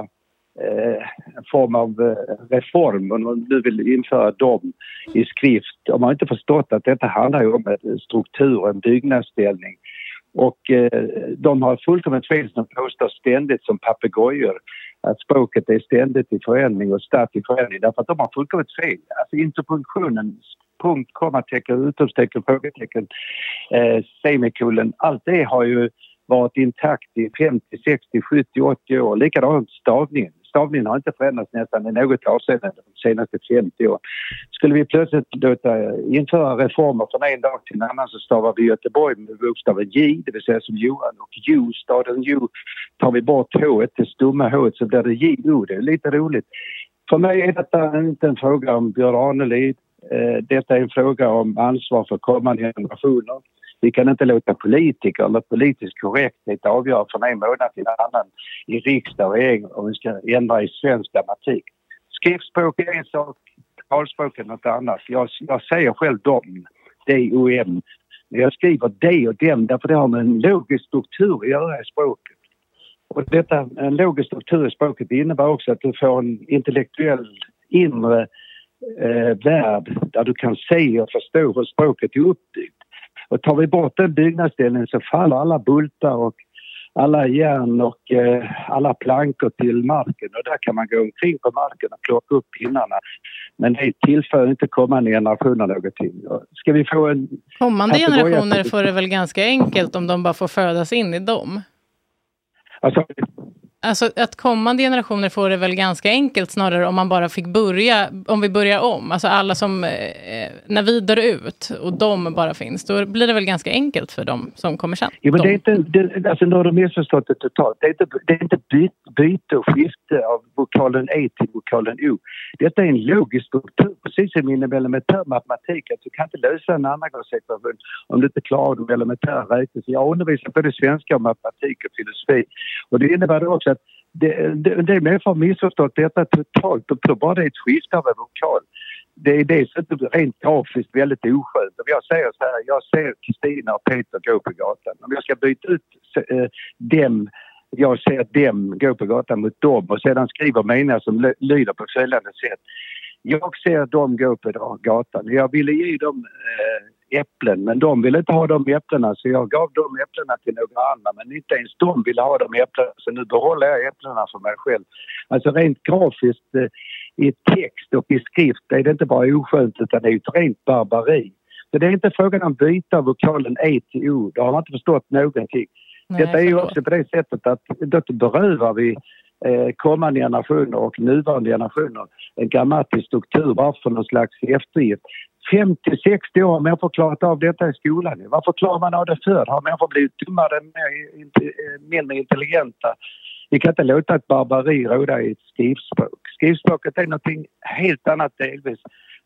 eh, en form av reform och man nu vill införa dem i skrift. De har inte förstått att detta handlar ju om en struktur, en byggnadsställning. Och eh, de har fullkomligt fel som påstår ständigt som papegojor att språket är ständigt i förändring och statt i förändring därför att de har fullkomligt fel. Alltså interpunktionen, punkt, kommatecken, utropstecken, frågetecken, eh, semikolon, allt det har ju varit intakt i 50, 60, 70, 80 år. Likadant stavningen. Stavningen har inte förändrats nästan i något avseende de senaste 50 åren. Skulle vi plötsligt låta eh, införa reformer från en dag till en annan så stavar vi Göteborg med bokstaven J, det vill säga som Johan. Och Jo, staden Jo, tar vi bort H, det stumma H så blir det J-O. Det är lite roligt. För mig är detta inte en fråga om Björn Ranelid. Eh, detta är en fråga om ansvar för kommande generationer. Vi kan inte låta politiker eller politisk korrekthet avgöra från en månad till en annan i riksdag och regering om vi ska ändra i svensk grammatik. Skriftspråk är en sak, talspråk är något annat. Jag, jag säger själv dom, D-O-M. Men jag skriver det och dem därför det har med en logisk struktur att göra i språket. Och detta, en logisk struktur i språket innebär också att du får en intellektuell inre eh, värld där du kan se och förstå hur språket är uppbyggt. Och tar vi bort den byggnadsdelen så faller alla bultar och alla järn och eh, alla plankor till marken och där kan man gå omkring på marken och plocka upp pinnarna. Men det tillför inte kommande generationer någonting. Ska vi få en... Kommande generationer får det väl ganska enkelt om de bara får födas in i dem? Alltså, Alltså att kommande generationer får det väl ganska enkelt snarare om man bara fick börja, om vi börjar om. Alltså alla som, eh, när vi dör ut och de bara finns, då blir det väl ganska enkelt för dem som kommer sen. Jo, men de. det är inte, det, alltså nu har du missförstått det totalt. Det är inte, det är inte byt, byte och skifte av vokalen E till vokalen O. Detta är en logisk struktur, precis som inom elementär matematik. Att du kan inte lösa en andragradsekvation om du inte klarar de elementära räknelser. Jag har undervisat både svenska och matematik och filosofi. Och det innebär också det, det, det människor har missförstått detta totalt och tror bara det är ett skifte av en vokal det är dessutom rent grafiskt väldigt oskönt. Om jag säger så här, jag ser Kristina och Peter gå på gatan. Om jag ska byta ut eh, dem, jag ser dem gå på gatan mot dem och sedan skriver meningar som lyder på följande sätt. Jag ser dem gå på gatan. Jag ville ge dem eh, äpplen men de ville inte ha de äpplena så jag gav de äpplena till några andra men inte ens de ville ha de äpplena så nu behåller jag äpplena för mig själv. Alltså rent grafiskt eh, i text och i skrift är det inte bara oskönt utan det är ett rent barbari. Så det är inte frågan om byta av vokalen E till O. Då har man inte förstått någonting. Nej, Detta är ju också på det sättet att då berövar vi eh, kommande generationer och nuvarande generationer en grammatisk struktur bara för någon slags eftergift. 50-60 år har människor klarat av detta i skolan. Varför klarar man av det förr? Har människor blivit dummare, mindre intelligenta? Vi kan inte låta ett barbari råda i ett skrivspråk. Skrivspråket är något helt annat delvis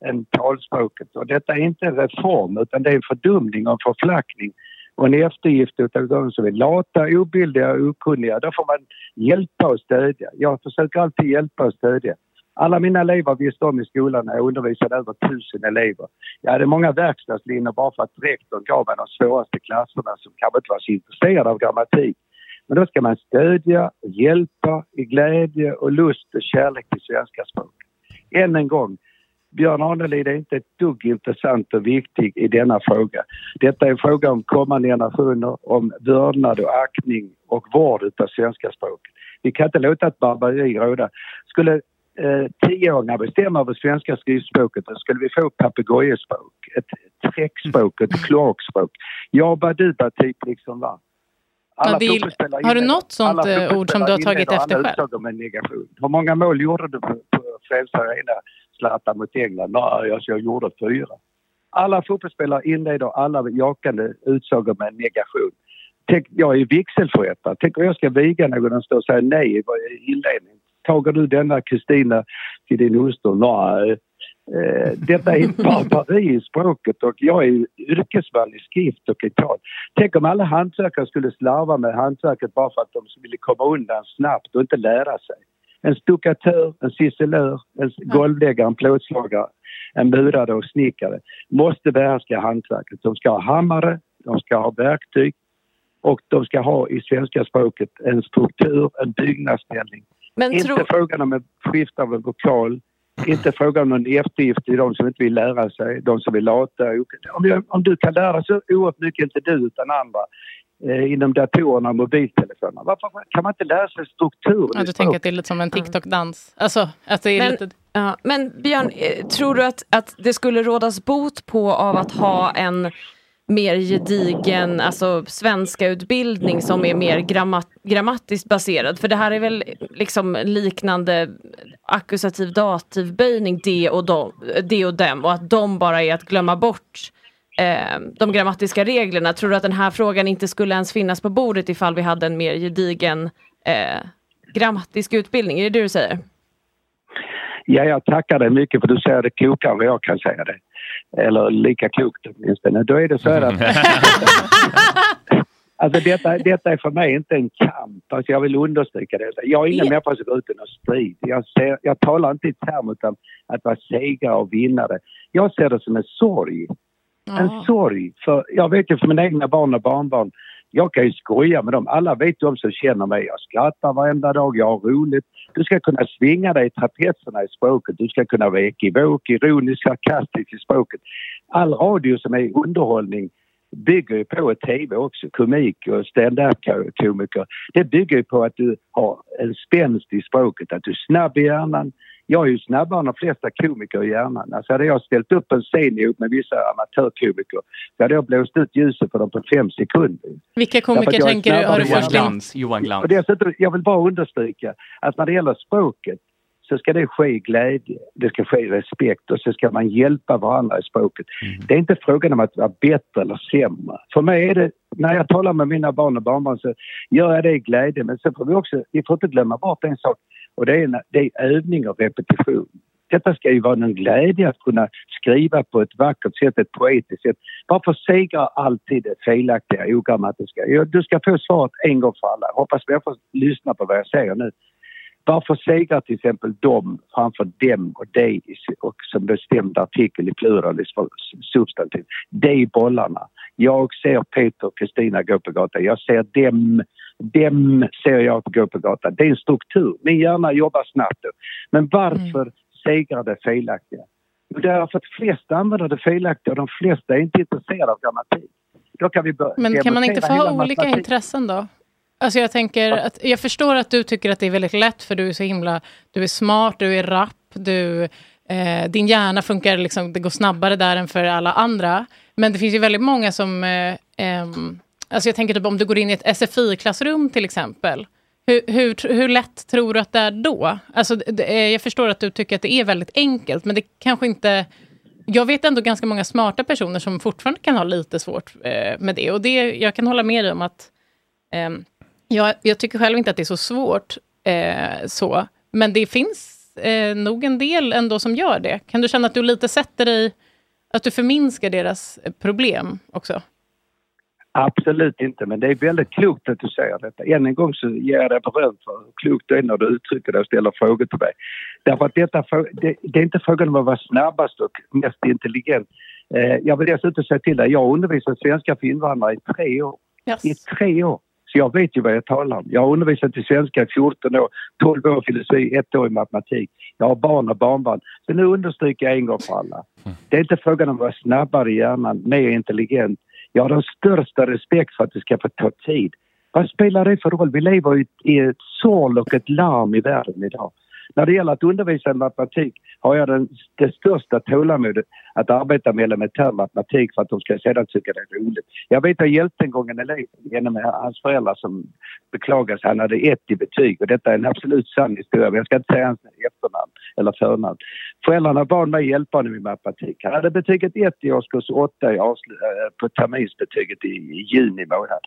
än talspråket. Och detta är inte en reform utan det är en fördumning och en förflackning och en eftergift utav de som är lata, obildiga och okunniga. Då får man hjälpa och stödja. Jag försöker alltid hjälpa och stödja. Alla mina elever visste om i skolan när jag undervisade över tusen elever. Jag hade många verkstadslinjer bara för att rektorn gav mig de svåraste klasserna som kanske inte var så intresserade av grammatik. Men då ska man stödja och hjälpa i glädje och lust och kärlek till svenska språket. Än en gång, Björn Ranelid är inte ett dugg intressant och viktig i denna fråga. Detta är en fråga om kommande generationer, om vördnad och aktning och vård utav svenska språket. Vi kan inte låta ett barbari råda. Skulle eh, tioåringar bestämma över svenska skriftspråket då skulle vi få papegojespråk, ett träckspråk, ett kloakspråk. Jabba duba typ liksom va. Ja, är- fotbollsspelare har du något sånt, alla eh, ord som du har tagit efter alla själv? negation. Hur många mål gjorde du på, på Friends Arena, Zlatan mot England? Nej, alltså jag gjorde fyra. Alla fotbollsspelare inleder alla jakande utsagor med negation. Tänk, jag är vigselförrättare. Tänk om jag ska viga någon och stå och säga nej i inledningen. Tager du denna Kristina till din hustru? Nej. Eh, detta är ett barbari i språket och jag är yrkesman i skrift och i tal. Tänk om alla hantverkare skulle slarva med hantverket bara för att de ville komma undan snabbt och inte lära sig. En stuckatör, en ciselör, en golvläggare, en plåtslagare, en murare och snickare måste behärska hantverket. De ska ha hammare, de ska ha verktyg och de ska ha i svenska språket en struktur, en byggnadsställning. Men inte tro- frågan om en skift av en vokal, inte frågan om någon eftergift till de som inte vill lära sig, de som är lata. Om, jag, om du kan lära så oerhört mycket, inte du utan andra, eh, inom datorerna och mobiltelefonerna. Varför kan man inte lära sig strukturen Ja, du tänker att det är lite som en TikTok-dans? Alltså, att det är Men, lite... ja, men Björn, eh, tror du att, att det skulle rådas bot på av att ha en mer gedigen alltså, svenska utbildning som är mer grammat grammatiskt baserad? För det här är väl liksom liknande ackusativ dativböjning, det och, de, det och dem och att de bara är att glömma bort eh, de grammatiska reglerna. Tror du att den här frågan inte skulle ens finnas på bordet ifall vi hade en mer gedigen eh, grammatisk utbildning? Är det det du säger? Ja, jag tackar dig mycket för du säger det klokare än vad jag kan säga det. Eller lika klokt åtminstone. Då är det så här att... Alltså detta, detta är för mig inte en kamp. Alltså jag vill understryka det. Jag är ingen människa som går ut i någon strid. Jag, ser, jag talar inte i termer utan att vara segrare och vinnare. Jag ser det som en sorg. En sorg. För jag vet ju för mina egna barn och barnbarn. Jag kan ju skoja med dem. Alla vet de som känner mig. Jag skrattar varenda dag. Jag har roligt. Du ska kunna svinga dig i trapetserna i språket. Du ska kunna vara ekivok, ironisk, sarkastisk i språket. All radio som är underhållning bygger ju på tv också. Komik och stand-up-komiker. Det bygger ju på att du har en spänst i språket, att du är snabb i hjärnan. Jag är ju snabbare än de flesta komiker i hjärnan. Alltså hade jag ställt upp en scen ihop med vissa amatörkomiker så hade jag blåst ut ljuset för dem på fem sekunder. Vilka komiker tänker du? Har du än- Glans, Johan Glans. och dessutom, jag vill bara understryka att när det gäller språket så ska det ske i glädje, det ska ske i respekt och så ska man hjälpa varandra i språket. Det är inte frågan om att vara bättre eller sämre. För mig är det, när jag talar med mina barn och barnbarn så gör jag det i glädje men så får vi också, vi får inte glömma bort en sak och det är, det är övning och repetition. Detta ska ju vara någon glädje att kunna skriva på ett vackert sätt, ett poetiskt sätt. Varför segrar alltid det felaktiga, ogrammatiska? Du ska få svaret en gång för alla. Hoppas människor lyssnar på vad jag säger nu. Varför segrar till exempel dom framför dem och dig och som bestämd artikel i pluralis substantiv? De bollarna. Jag ser Peter och Kristina gå på gatan. Jag ser dem. Dem ser jag gå på gatan. Det är en struktur. Min hjärna jobbar snabbt. Men varför segrar det felaktiga? Jo, därför att de flesta använder det felaktiga och de flesta är inte intresserade av grammatik. Då kan vi börja Men kan man inte få ha olika matematik- intressen då? Alltså jag tänker att jag förstår att du tycker att det är väldigt lätt för du är så himla, du är smart, du är rapp, du, eh, din hjärna funkar liksom, det går snabbare där än för alla andra. Men det finns ju väldigt många som, eh, ehm, alltså jag tänker typ om du går in i ett SFI-klassrum till exempel. Hur, hur, hur lätt tror du att det är då? Alltså, det- eh, jag förstår att du tycker att det är väldigt enkelt, men det kanske inte... Jag vet ändå ganska många smarta personer som fortfarande kan ha lite svårt eh, med det. Och det, jag kan hålla med dig om att Eh, jag, jag tycker själv inte att det är så svårt. Eh, så. Men det finns eh, nog en del ändå som gör det. Kan du känna att du lite sätter dig, att du förminskar deras problem också? Absolut inte, men det är väldigt klokt att du säger detta. Än en gång så ger jag dig beröm för hur klokt du är när du uttrycker dig och ställer frågor till mig. Därför att detta, det, det är inte frågan om att vara snabbast och mest intelligent. Eh, jag vill dessutom säga till dig, jag har undervisat svenska för invandrare i tre år. I tre år! Så jag vet ju vad jag talar om. Jag har undervisat i svenska i 14 år, 12 år i filosofi, ett år i matematik. Jag har barn och barnbarn. Så nu understryker jag en gång för alla. Det är inte frågan om att vara snabbare i hjärnan, mer intelligent. Jag har den största respekt för att det ska få ta tid. Vad spelar det för roll? Vi lever i ett, i ett sorl och ett larm i världen idag. När det gäller att undervisa i matematik har jag den, det största tålamodet att arbeta med elementär matematik för att de ska sedan tycka det är roligt. Jag vet att jag hjälpte en gång en elev genom hans föräldrar som beklagade sig. Han hade ett i betyg och detta är en absolut sann historia. Men jag ska inte säga hans efternamn eller förnamn. Föräldrarna bad mig hjälpa honom i matematik. Han hade betyget 1 i årskurs 8 i eh, på terminsbetyget i, i juni månad.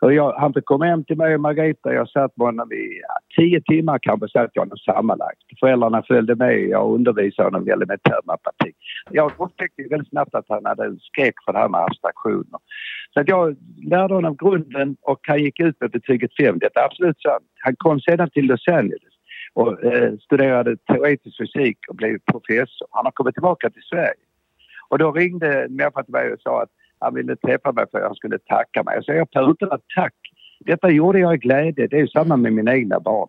Och jag, han fick komma hem till mig och Margareta. Jag satt med honom i ja, tio timmar kanske satt jag honom sammanlagt. Föräldrarna följde med. Jag undervisade honom i elementär matematik. Jag upptäckte väldigt snabbt att han hade en skräck för det här med abstraktioner. Så att jag lärde honom grunden och han gick ut med betyget 5. Det är absolut sant. Han kom sedan till Los Angeles och eh, studerade teoretisk fysik och blev professor. Han har kommit tillbaka till Sverige. Och då ringde en människa till mig och sa att han ville träffa mig för att han skulle tacka mig. Jag sa, jag behöver inte något tack. Detta gjorde jag i glädje. Det är ju samma med mina egna barn.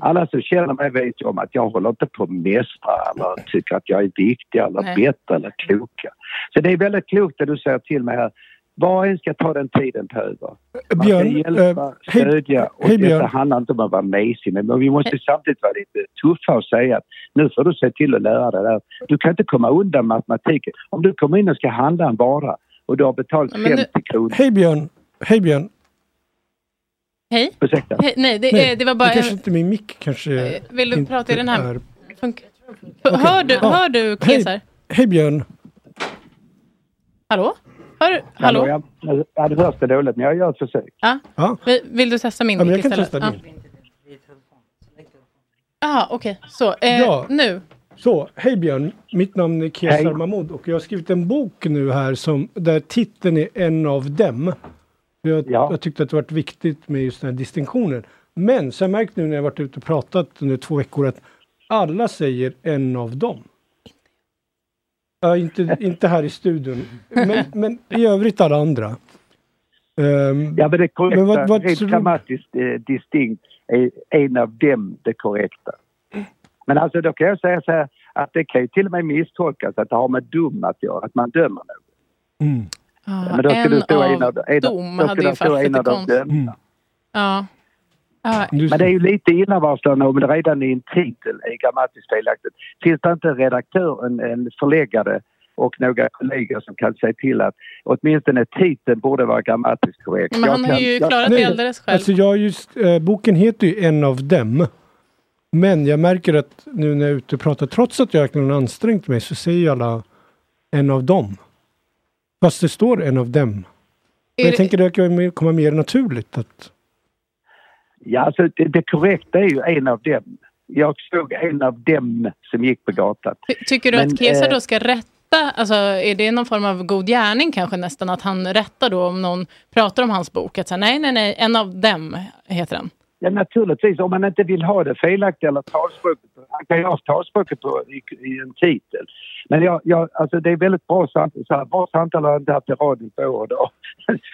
Alla som känner mig vet ju om att jag håller inte på att mästra eller tycker att jag är viktig eller Nej. bättre eller kloka. Så det är väldigt klokt det du säger till mig här. Var och en ska ta den tiden behöver. Man ska Björn, hjälpa, eh, hej- stödja och hej, detta Björn. handlar inte om att vara mesig men vi måste samtidigt vara lite tuffa och säga att nu får du se till att lära dig det här. Du kan inte komma undan matematiken. Om du kommer in och ska handla en vara och du har betalat Ja, men nu- 50 kronor. Hej Björn! Hej Björn! Hej. Ursäkta? Hej, nej, det, Nej, eh, det var bara det kanske inte min mick kanske Vill du prata i den här? är- Funkar. Hör du, Ja. hör du Hej. Kesar? Hej Björn! Hallå? Hör du? Hallå? Jag, ja, det hörs det dåligt men jag gör ett försök. Ja. Ja. Vill, du testa min Ja, mick jag kan istället? testa din. Jaha, okej. Så, eh, Ja. nu. Så, hej Björn! Mitt namn är Kesar Hej. Mahmoud och jag har skrivit en bok nu här som, där titeln är En av dem. Jag, jag tyckte att det var viktigt med just den här distinktionen. Men så har jag märkt nu när jag varit ute och pratat under två veckor att alla säger en av dem. Ja, inte, inte här i studion, men, men i övrigt alla andra. Ehm, Ja, men det korrekta, men vad- vad rent grammatiskt eh, distinkt, är en av dem det korrekta. Men alltså då kan jag säga så här att det kan ju till och med misstolkas att det har med dum att göra, att man dömer någon. Mm. Ja, Men då skulle en det stå av en av, en, dom då hade ju en lite konstigt. dömda. Ja. Ja, Men det är ju lite illavarslande om det redan i en titel är grammatiskt felaktigt. Finns det inte en redaktör, en, en förläggare och några kollegor som kan säga till att åtminstone titeln borde vara grammatiskt korrekt. Men Jag han har kan- ju jag- klarat det alldeles själv. Alltså jag just, eh, boken heter ju En av dem. Men jag märker att nu när jag är ute och pratar, trots att jag verkligen har ansträngt mig, så säger alla En av dem. Fast det står En av dem. Jag det- tänker det kan komma mer naturligt att... Ja, alltså det, det korrekta är ju en av dem. Jag såg en av dem som gick på gatan. Ty- Tycker du Men, att Kesa eh, då ska rätta, alltså är det någon form av god gärning kanske nästan, att han rättar då om någon pratar om hans bok, att säga nej, nej, nej, en av dem heter den. Ja, naturligtvis. Om man inte vill ha det felaktiga eller talspråket. Han kan ju ha talspråket på, i, i en titel. Men jag, jag, alltså det är väldigt bra samtal. Så här, bra samtal har jag inte haft i radion på år och dag.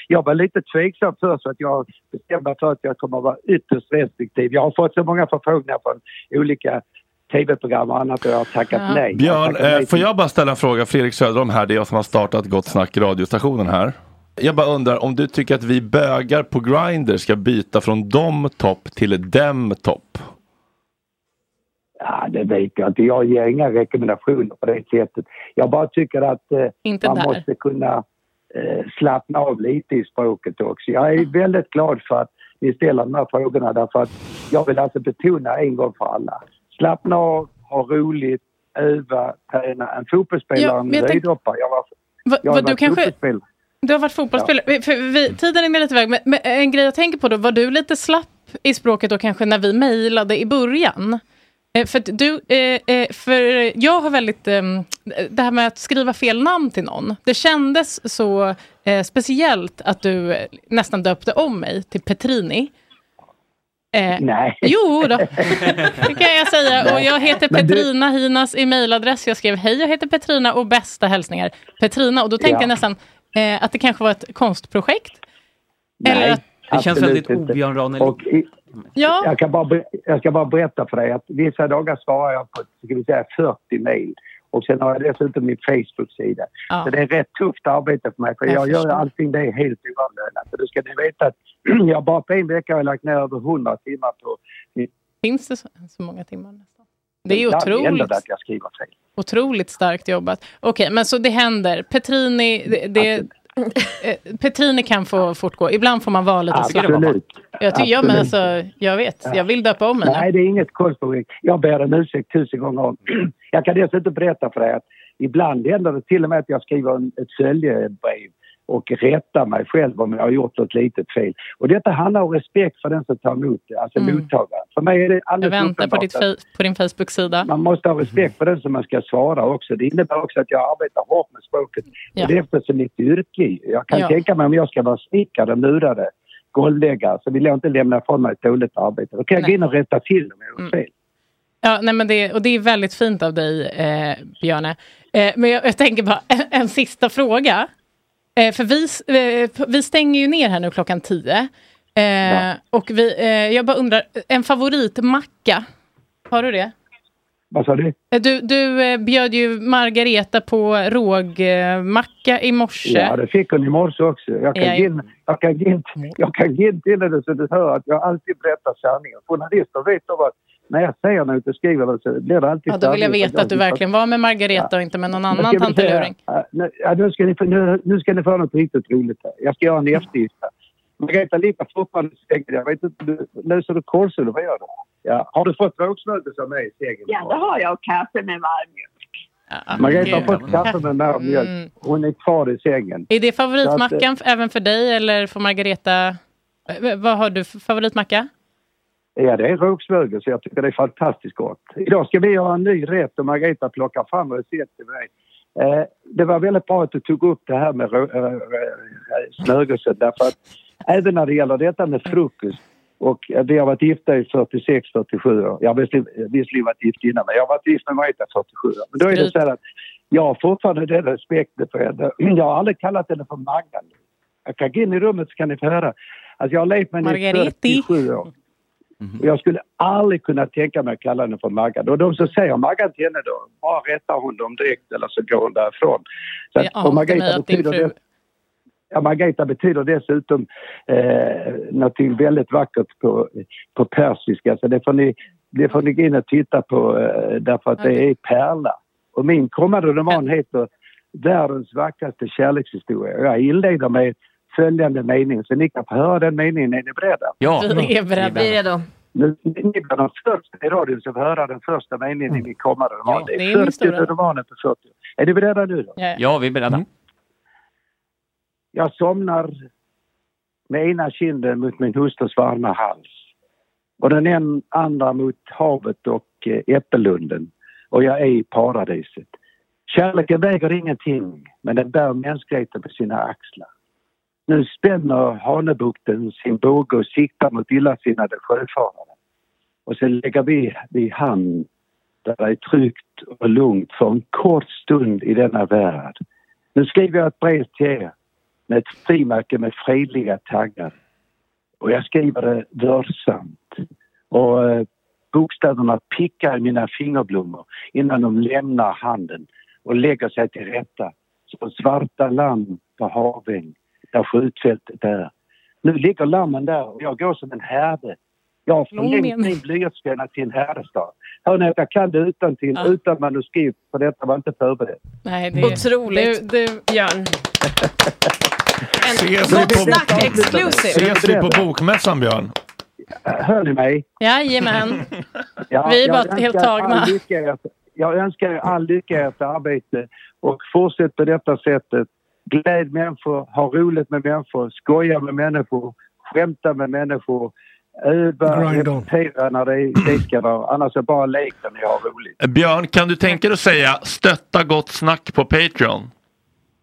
Jag var lite tveksam först så att jag bestämde mig för att jag kommer att vara ytterst restriktiv. Jag har fått så många förfrågningar från olika tv-program och annat och jag har tackat nej. Jag har Björn, tackat nej eh, till- får jag bara ställa en fråga? Fredrik Söderholm här, det är jag som har startat Gott Snack radiostationen här. Jag bara undrar om du tycker att vi bögar på Grindr ska byta från dom topp till dem topp? Ja, det vet jag inte. Jag ger inga rekommendationer på det sättet. Jag bara tycker att eh, man där. måste kunna eh, slappna av lite i språket också. Jag är väldigt glad för att ni ställer de här frågorna därför att jag vill alltså betona en gång för alla. Slappna av, ha roligt, öva, träna. En fotbollsspelare, Ja, en jag tänk- höjdhoppare. Jag var, Va, jag vad du kanske... Du har varit fotbollsspelare. För vi, tiden är lite iväg, men, men en grej jag tänker på då, var du lite slapp i språket då kanske när vi mejlade i början? Eh, För, du, eh, eh, för jag har väldigt, eh, det här med att skriva fel namn till någon, det kändes så speciellt att du nästan döpte om mig till Petrini. Eh, Nej. Jo då, det kan jag säga. Och jag heter Men du- Petrina Hinas i mejladress. Jag skrev hej, jag heter Petrina och bästa hälsningar Petrina. Och då tänkte Ja. jag nästan eh, att det kanske var ett konstprojekt. Eller att, Det känns väldigt objörn Ranelid. Ja, jag, kan bara, jag ska bara berätta för dig att vissa dagar svarar jag på ska vi säga, 40 mejl. Och sen har jag dessutom min Facebook-sida. Ja. Så det är rätt tufft arbete för mig för Jag jag, gör allting det är helt oavlönat. Så då ska ni veta att jag bara på en vecka har lagt ner över 100 timmar på finns det så, så många timmar? Det är otroligt. det jag skriver fel. Otroligt starkt jobbat. Okej, men så det händer. Petrini, det, det, eh, Petrini kan få fortgå. Ibland får man vara lite slapp. Absolut. Jag, tycker, ja, men alltså, jag vet. Jag vill döpa om nu. Nej, det är inget konstprojekt. Jag ber om ursäkt tusen gånger om. Jag kan dessutom berätta för dig att ibland händer det till och med att jag skriver ett följebrev och rättar mig själv om jag har gjort något litet fel. Och detta handlar om respekt för den som tar emot det, alltså Mm. mottagaren. För mig är det Jag alldeles väntar på, på din Facebook-sida. man måste ha respekt för den som man ska svara också. Det innebär också att jag arbetar hårt med språket. Ja. Och det är eftersom mitt yrke. Jag kan Ja. tänka mig om jag ska vara snickare, murare, golvläggare så vill jag inte lämna ifrån mig ett dåligt arbete. Då kan jag gå in och rätta till om jag har Mm. fel. Ja, nej, men det, och det är väldigt fint av dig, eh, Björne. Eh, men jag, jag tänker bara, en, en sista fråga. Eh, för vi, eh, vi stänger ju ner här nu klockan tio. Eh, Och vi, eh, jag bara undrar, en favoritmacka? Har du det? Vad sa du? Eh, Du, du eh, bjöd ju Margareta på rågmacka i morse. Ja, det fick hon i morse också. Jag kan, Ja, in, jag kan, kan till henne så du hör att jag alltid berättar sanningen. Journalister vet av att när jag säger något och skriver något så blir det alltid Ja, då vill jag veta att du verkligen var med Margareta och inte med någon annan tanteluring. Ja, nu, ja, nu, ska ni, få- nu, nu ska ni få något riktigt roligt här. Jag ska göra en eftergift här. Margareta ligger fortfarande i sängen. Jag vet inte, du, löser du eller vad gör du? Ja. Har du fått rågsmörgås av mig i sängen? Ja, det har jag. Och kaffe med varm Margareta har fått kaffe med varm mjölk. Mm. Hon är kvar i sängen. Är det favoritmackan att, f- även för dig eller för Margareta? Eh, Vad har du för favoritmacka? Ja, det är rågsmörgås. Jag tycker det är fantastiskt gott. Idag ska vi göra en ny rätt och Margareta plockar fram recept till mig. Eh, det var väldigt bra att du tog upp det här med rå- äh, äh, smörgåsen därför att även när det gäller detta med frukost och eh, vi har varit gifta i 46-47 år. Jag har visserligen varit gift innan men jag har varit gift med Margareta i 47 år. Men då är det så här att jag har fortfarande den respekten för henne. Jag har aldrig kallat henne för Maggan. Jag kan gå in i rummet så kan ni få höra. Alltså jag har levt med henne i Margareti. 47 år. Och jag skulle aldrig kunna tänka mig att kalla henne för Maggan. Och de som säger Maggan till henne då, bara rättar hon dem direkt eller så går hon därifrån. Så Det att, och Margareta betyder, det, ja, Margareta betyder dessutom eh, något väldigt vackert på, på persiska. Så det får, ni, det får ni gå in och titta på eh, därför att det är pärla. Och min kommande roman heter Världens vackraste kärlekshistoria. Jag inleder med följande mening så ni kan få höra den meningen. Är ni beredda? Ja. Vi är beredda. Vi är redo. Nu, ni blir de första i radion som får höra den första meningen i min kommande roman. det är det är 40 stora. romanen på 40. Är ni beredda nu då? Ja. Ja, vi är beredda. Jag somnar med ena kinden mot min hustrus varma hals och den en andra mot havet och eh, äppellunden och jag är i paradiset. Kärleken väger ingenting men den bär mänskligheten på sina axlar. Nu spänner Hanöbukten sin båge och siktar mot illasinnade sjöfarare. Och sen lägger vi vid hamn där det är tryggt och lugnt för en kort stund i denna värld. Nu skriver jag ett brev till er med ett frimärke med fredliga taggar. Och jag skriver det vördsamt. Och eh, bokstäverna pickar i mina fingerblommor innan de lämnar handen och lägger sig till rätta som svarta lamm på haväng där skjutfältet är. Nu ligger lammen där och jag går som en herde. Jag har förlängt min blyertspenna till en härdestad. Hör ni att jag kan det utan till, utan manuskript för detta var inte förberett. Nej, det Otroligt. Du, du, Björn. Ses vi Gott på- snack exclusive. Ses vi på bokmässan Björn? Hör ni mig? Jajamän. Ja, Vi är jag bara helt önskar tagna. Jag önskar er all lycka i ert arbete och fortsätt på detta sättet. Gläd människor, ha roligt med människor, skoja med människor, skämta med människor, öva, repetera när det, det ska vara. Annars är bara lek när ni har roligt. Björn, kan du tänka dig att säga stötta gott snack på Patreon?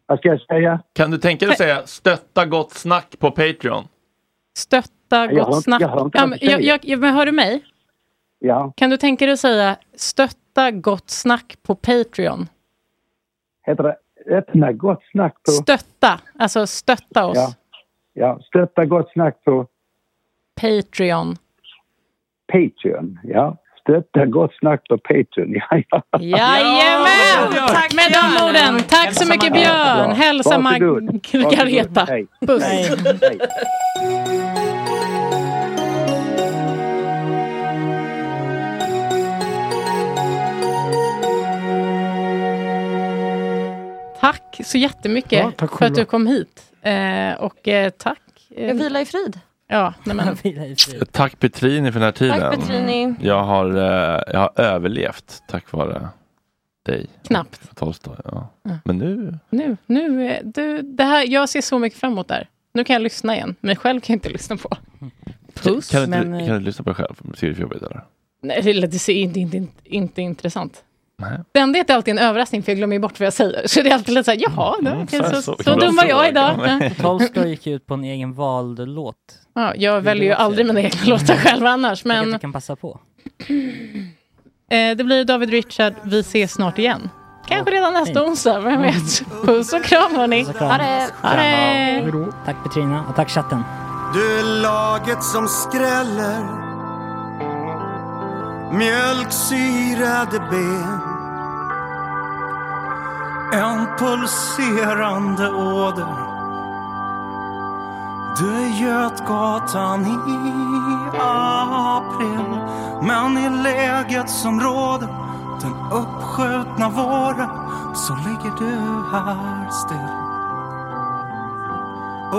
Vad ska jag säga? Kan du tänka dig att säga stötta gott snack på Patreon? Stötta Jag gott inte- snack. jag hör inte Ja, men, jag, säger. jag, men hör du mig? Ja, Kan du tänka dig att säga stötta gott snack på Patreon? heter det öppna gott snack på... Stötta, alltså stötta oss. Ja, ja, stötta gott snack på Patreon. Patreon. Ja, stötta gott snack på Patreon. Ja, ja. Jajamän! Tack, Med de orden, tack så mycket Björn! Ja, Hälsa. Margareta. Hej. Puss! Hej. Hej. så jättemycket Ja, tack för att du kom hit. Eh, och eh, tack. Jag vilar i frid. Ja, nej men. Tack Petrini för den här tiden. Tack, Petrini. Jag har, eh, jag har överlevt tack vare dig. Knappt. Tolstoj, ja. Ja. Men nu, Nu, nu, eh, du, det här, jag ser så mycket fram emot det här. Nu kan jag lyssna igen, men själv kan jag inte lyssna på. Puss, kan, du men... eh, kan du lyssna på dig själv? Tycker du det är jobbigt eller? Nej, det, det ser inte, inte, inte, inte intressant. Nej. Det enda är alltid en överraskning för jag glömmer bort vad jag säger. Så det är alltid lite såhär, jaha, då, Mm, så- så, så- så, dum var jag idag. Tolstoj gick ut på en egen vald låt. Ja, jag väljer ju aldrig mina egna låtar själv annars. Men... Du kan passa på. eh, det blir David Richard, vi ses snart igen. Kanske redan nästa onsdag, vem vet. Puss och kram hörni. Puss och kram. Ha det. Ha det. Tack Petrina och tack chatten. Du är laget som skräller Mjölksyrade ben en pulserande åder. Du är Götgatan i april Men i läget som råder Den uppskjutna våren Så ligger du här still.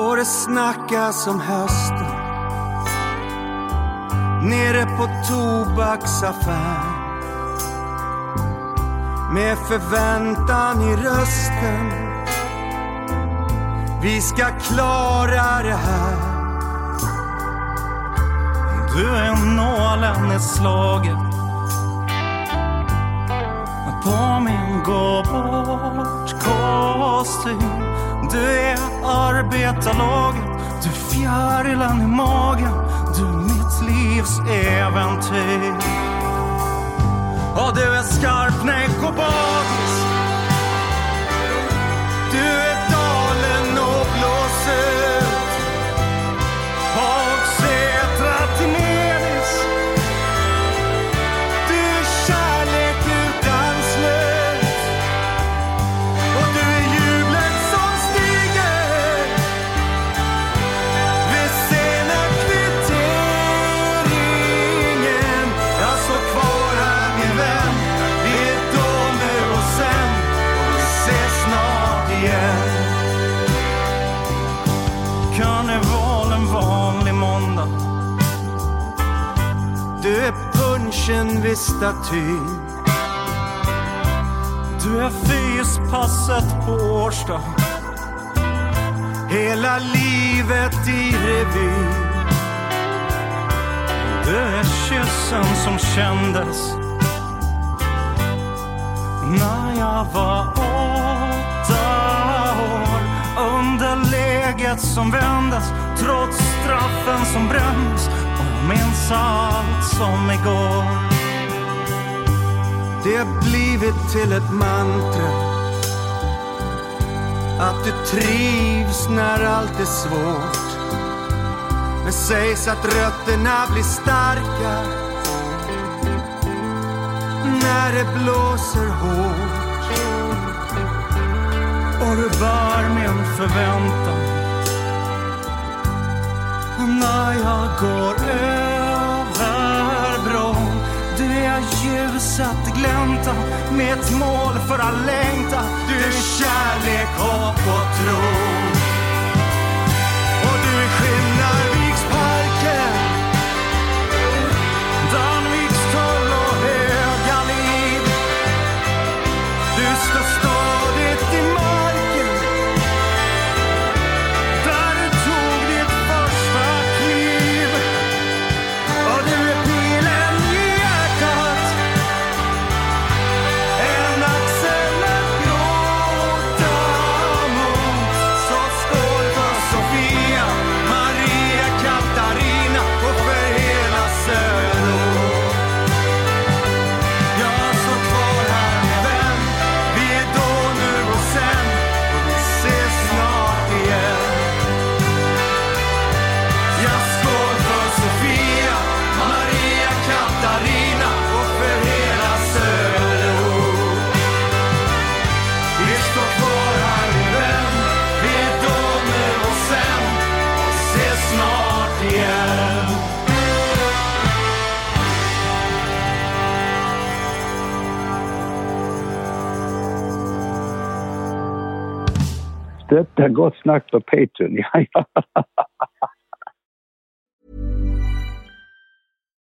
Och det snackas om hösten. Nere på tobaksaffär med förväntan i rösten. Vi ska klara det här. Du är nålen i slaget. På min gå bort kostym. Du är arbetarlaget, du är fjärilen i magen. Du är mitt livs äventyr. Och du är skarp, näck och bakis Du är punchen vid statyn Du är fyspasset på Årsta Hela livet i revy. Du är kyssen som kändes När jag var åtta år. Underläget som vändes Trots straffen som brändes. Allt som igår. Det har blivit till ett mantra. Att du trivs när allt är svårt. Men sägs att rötterna blir starka. När det blåser hårt. Och du bär min förväntan. När jag går över ljuset glänta med ett mål för all längtan Du är kärlek, hopp och tro. Detta Gott Snack på Patreon. Ja, ja.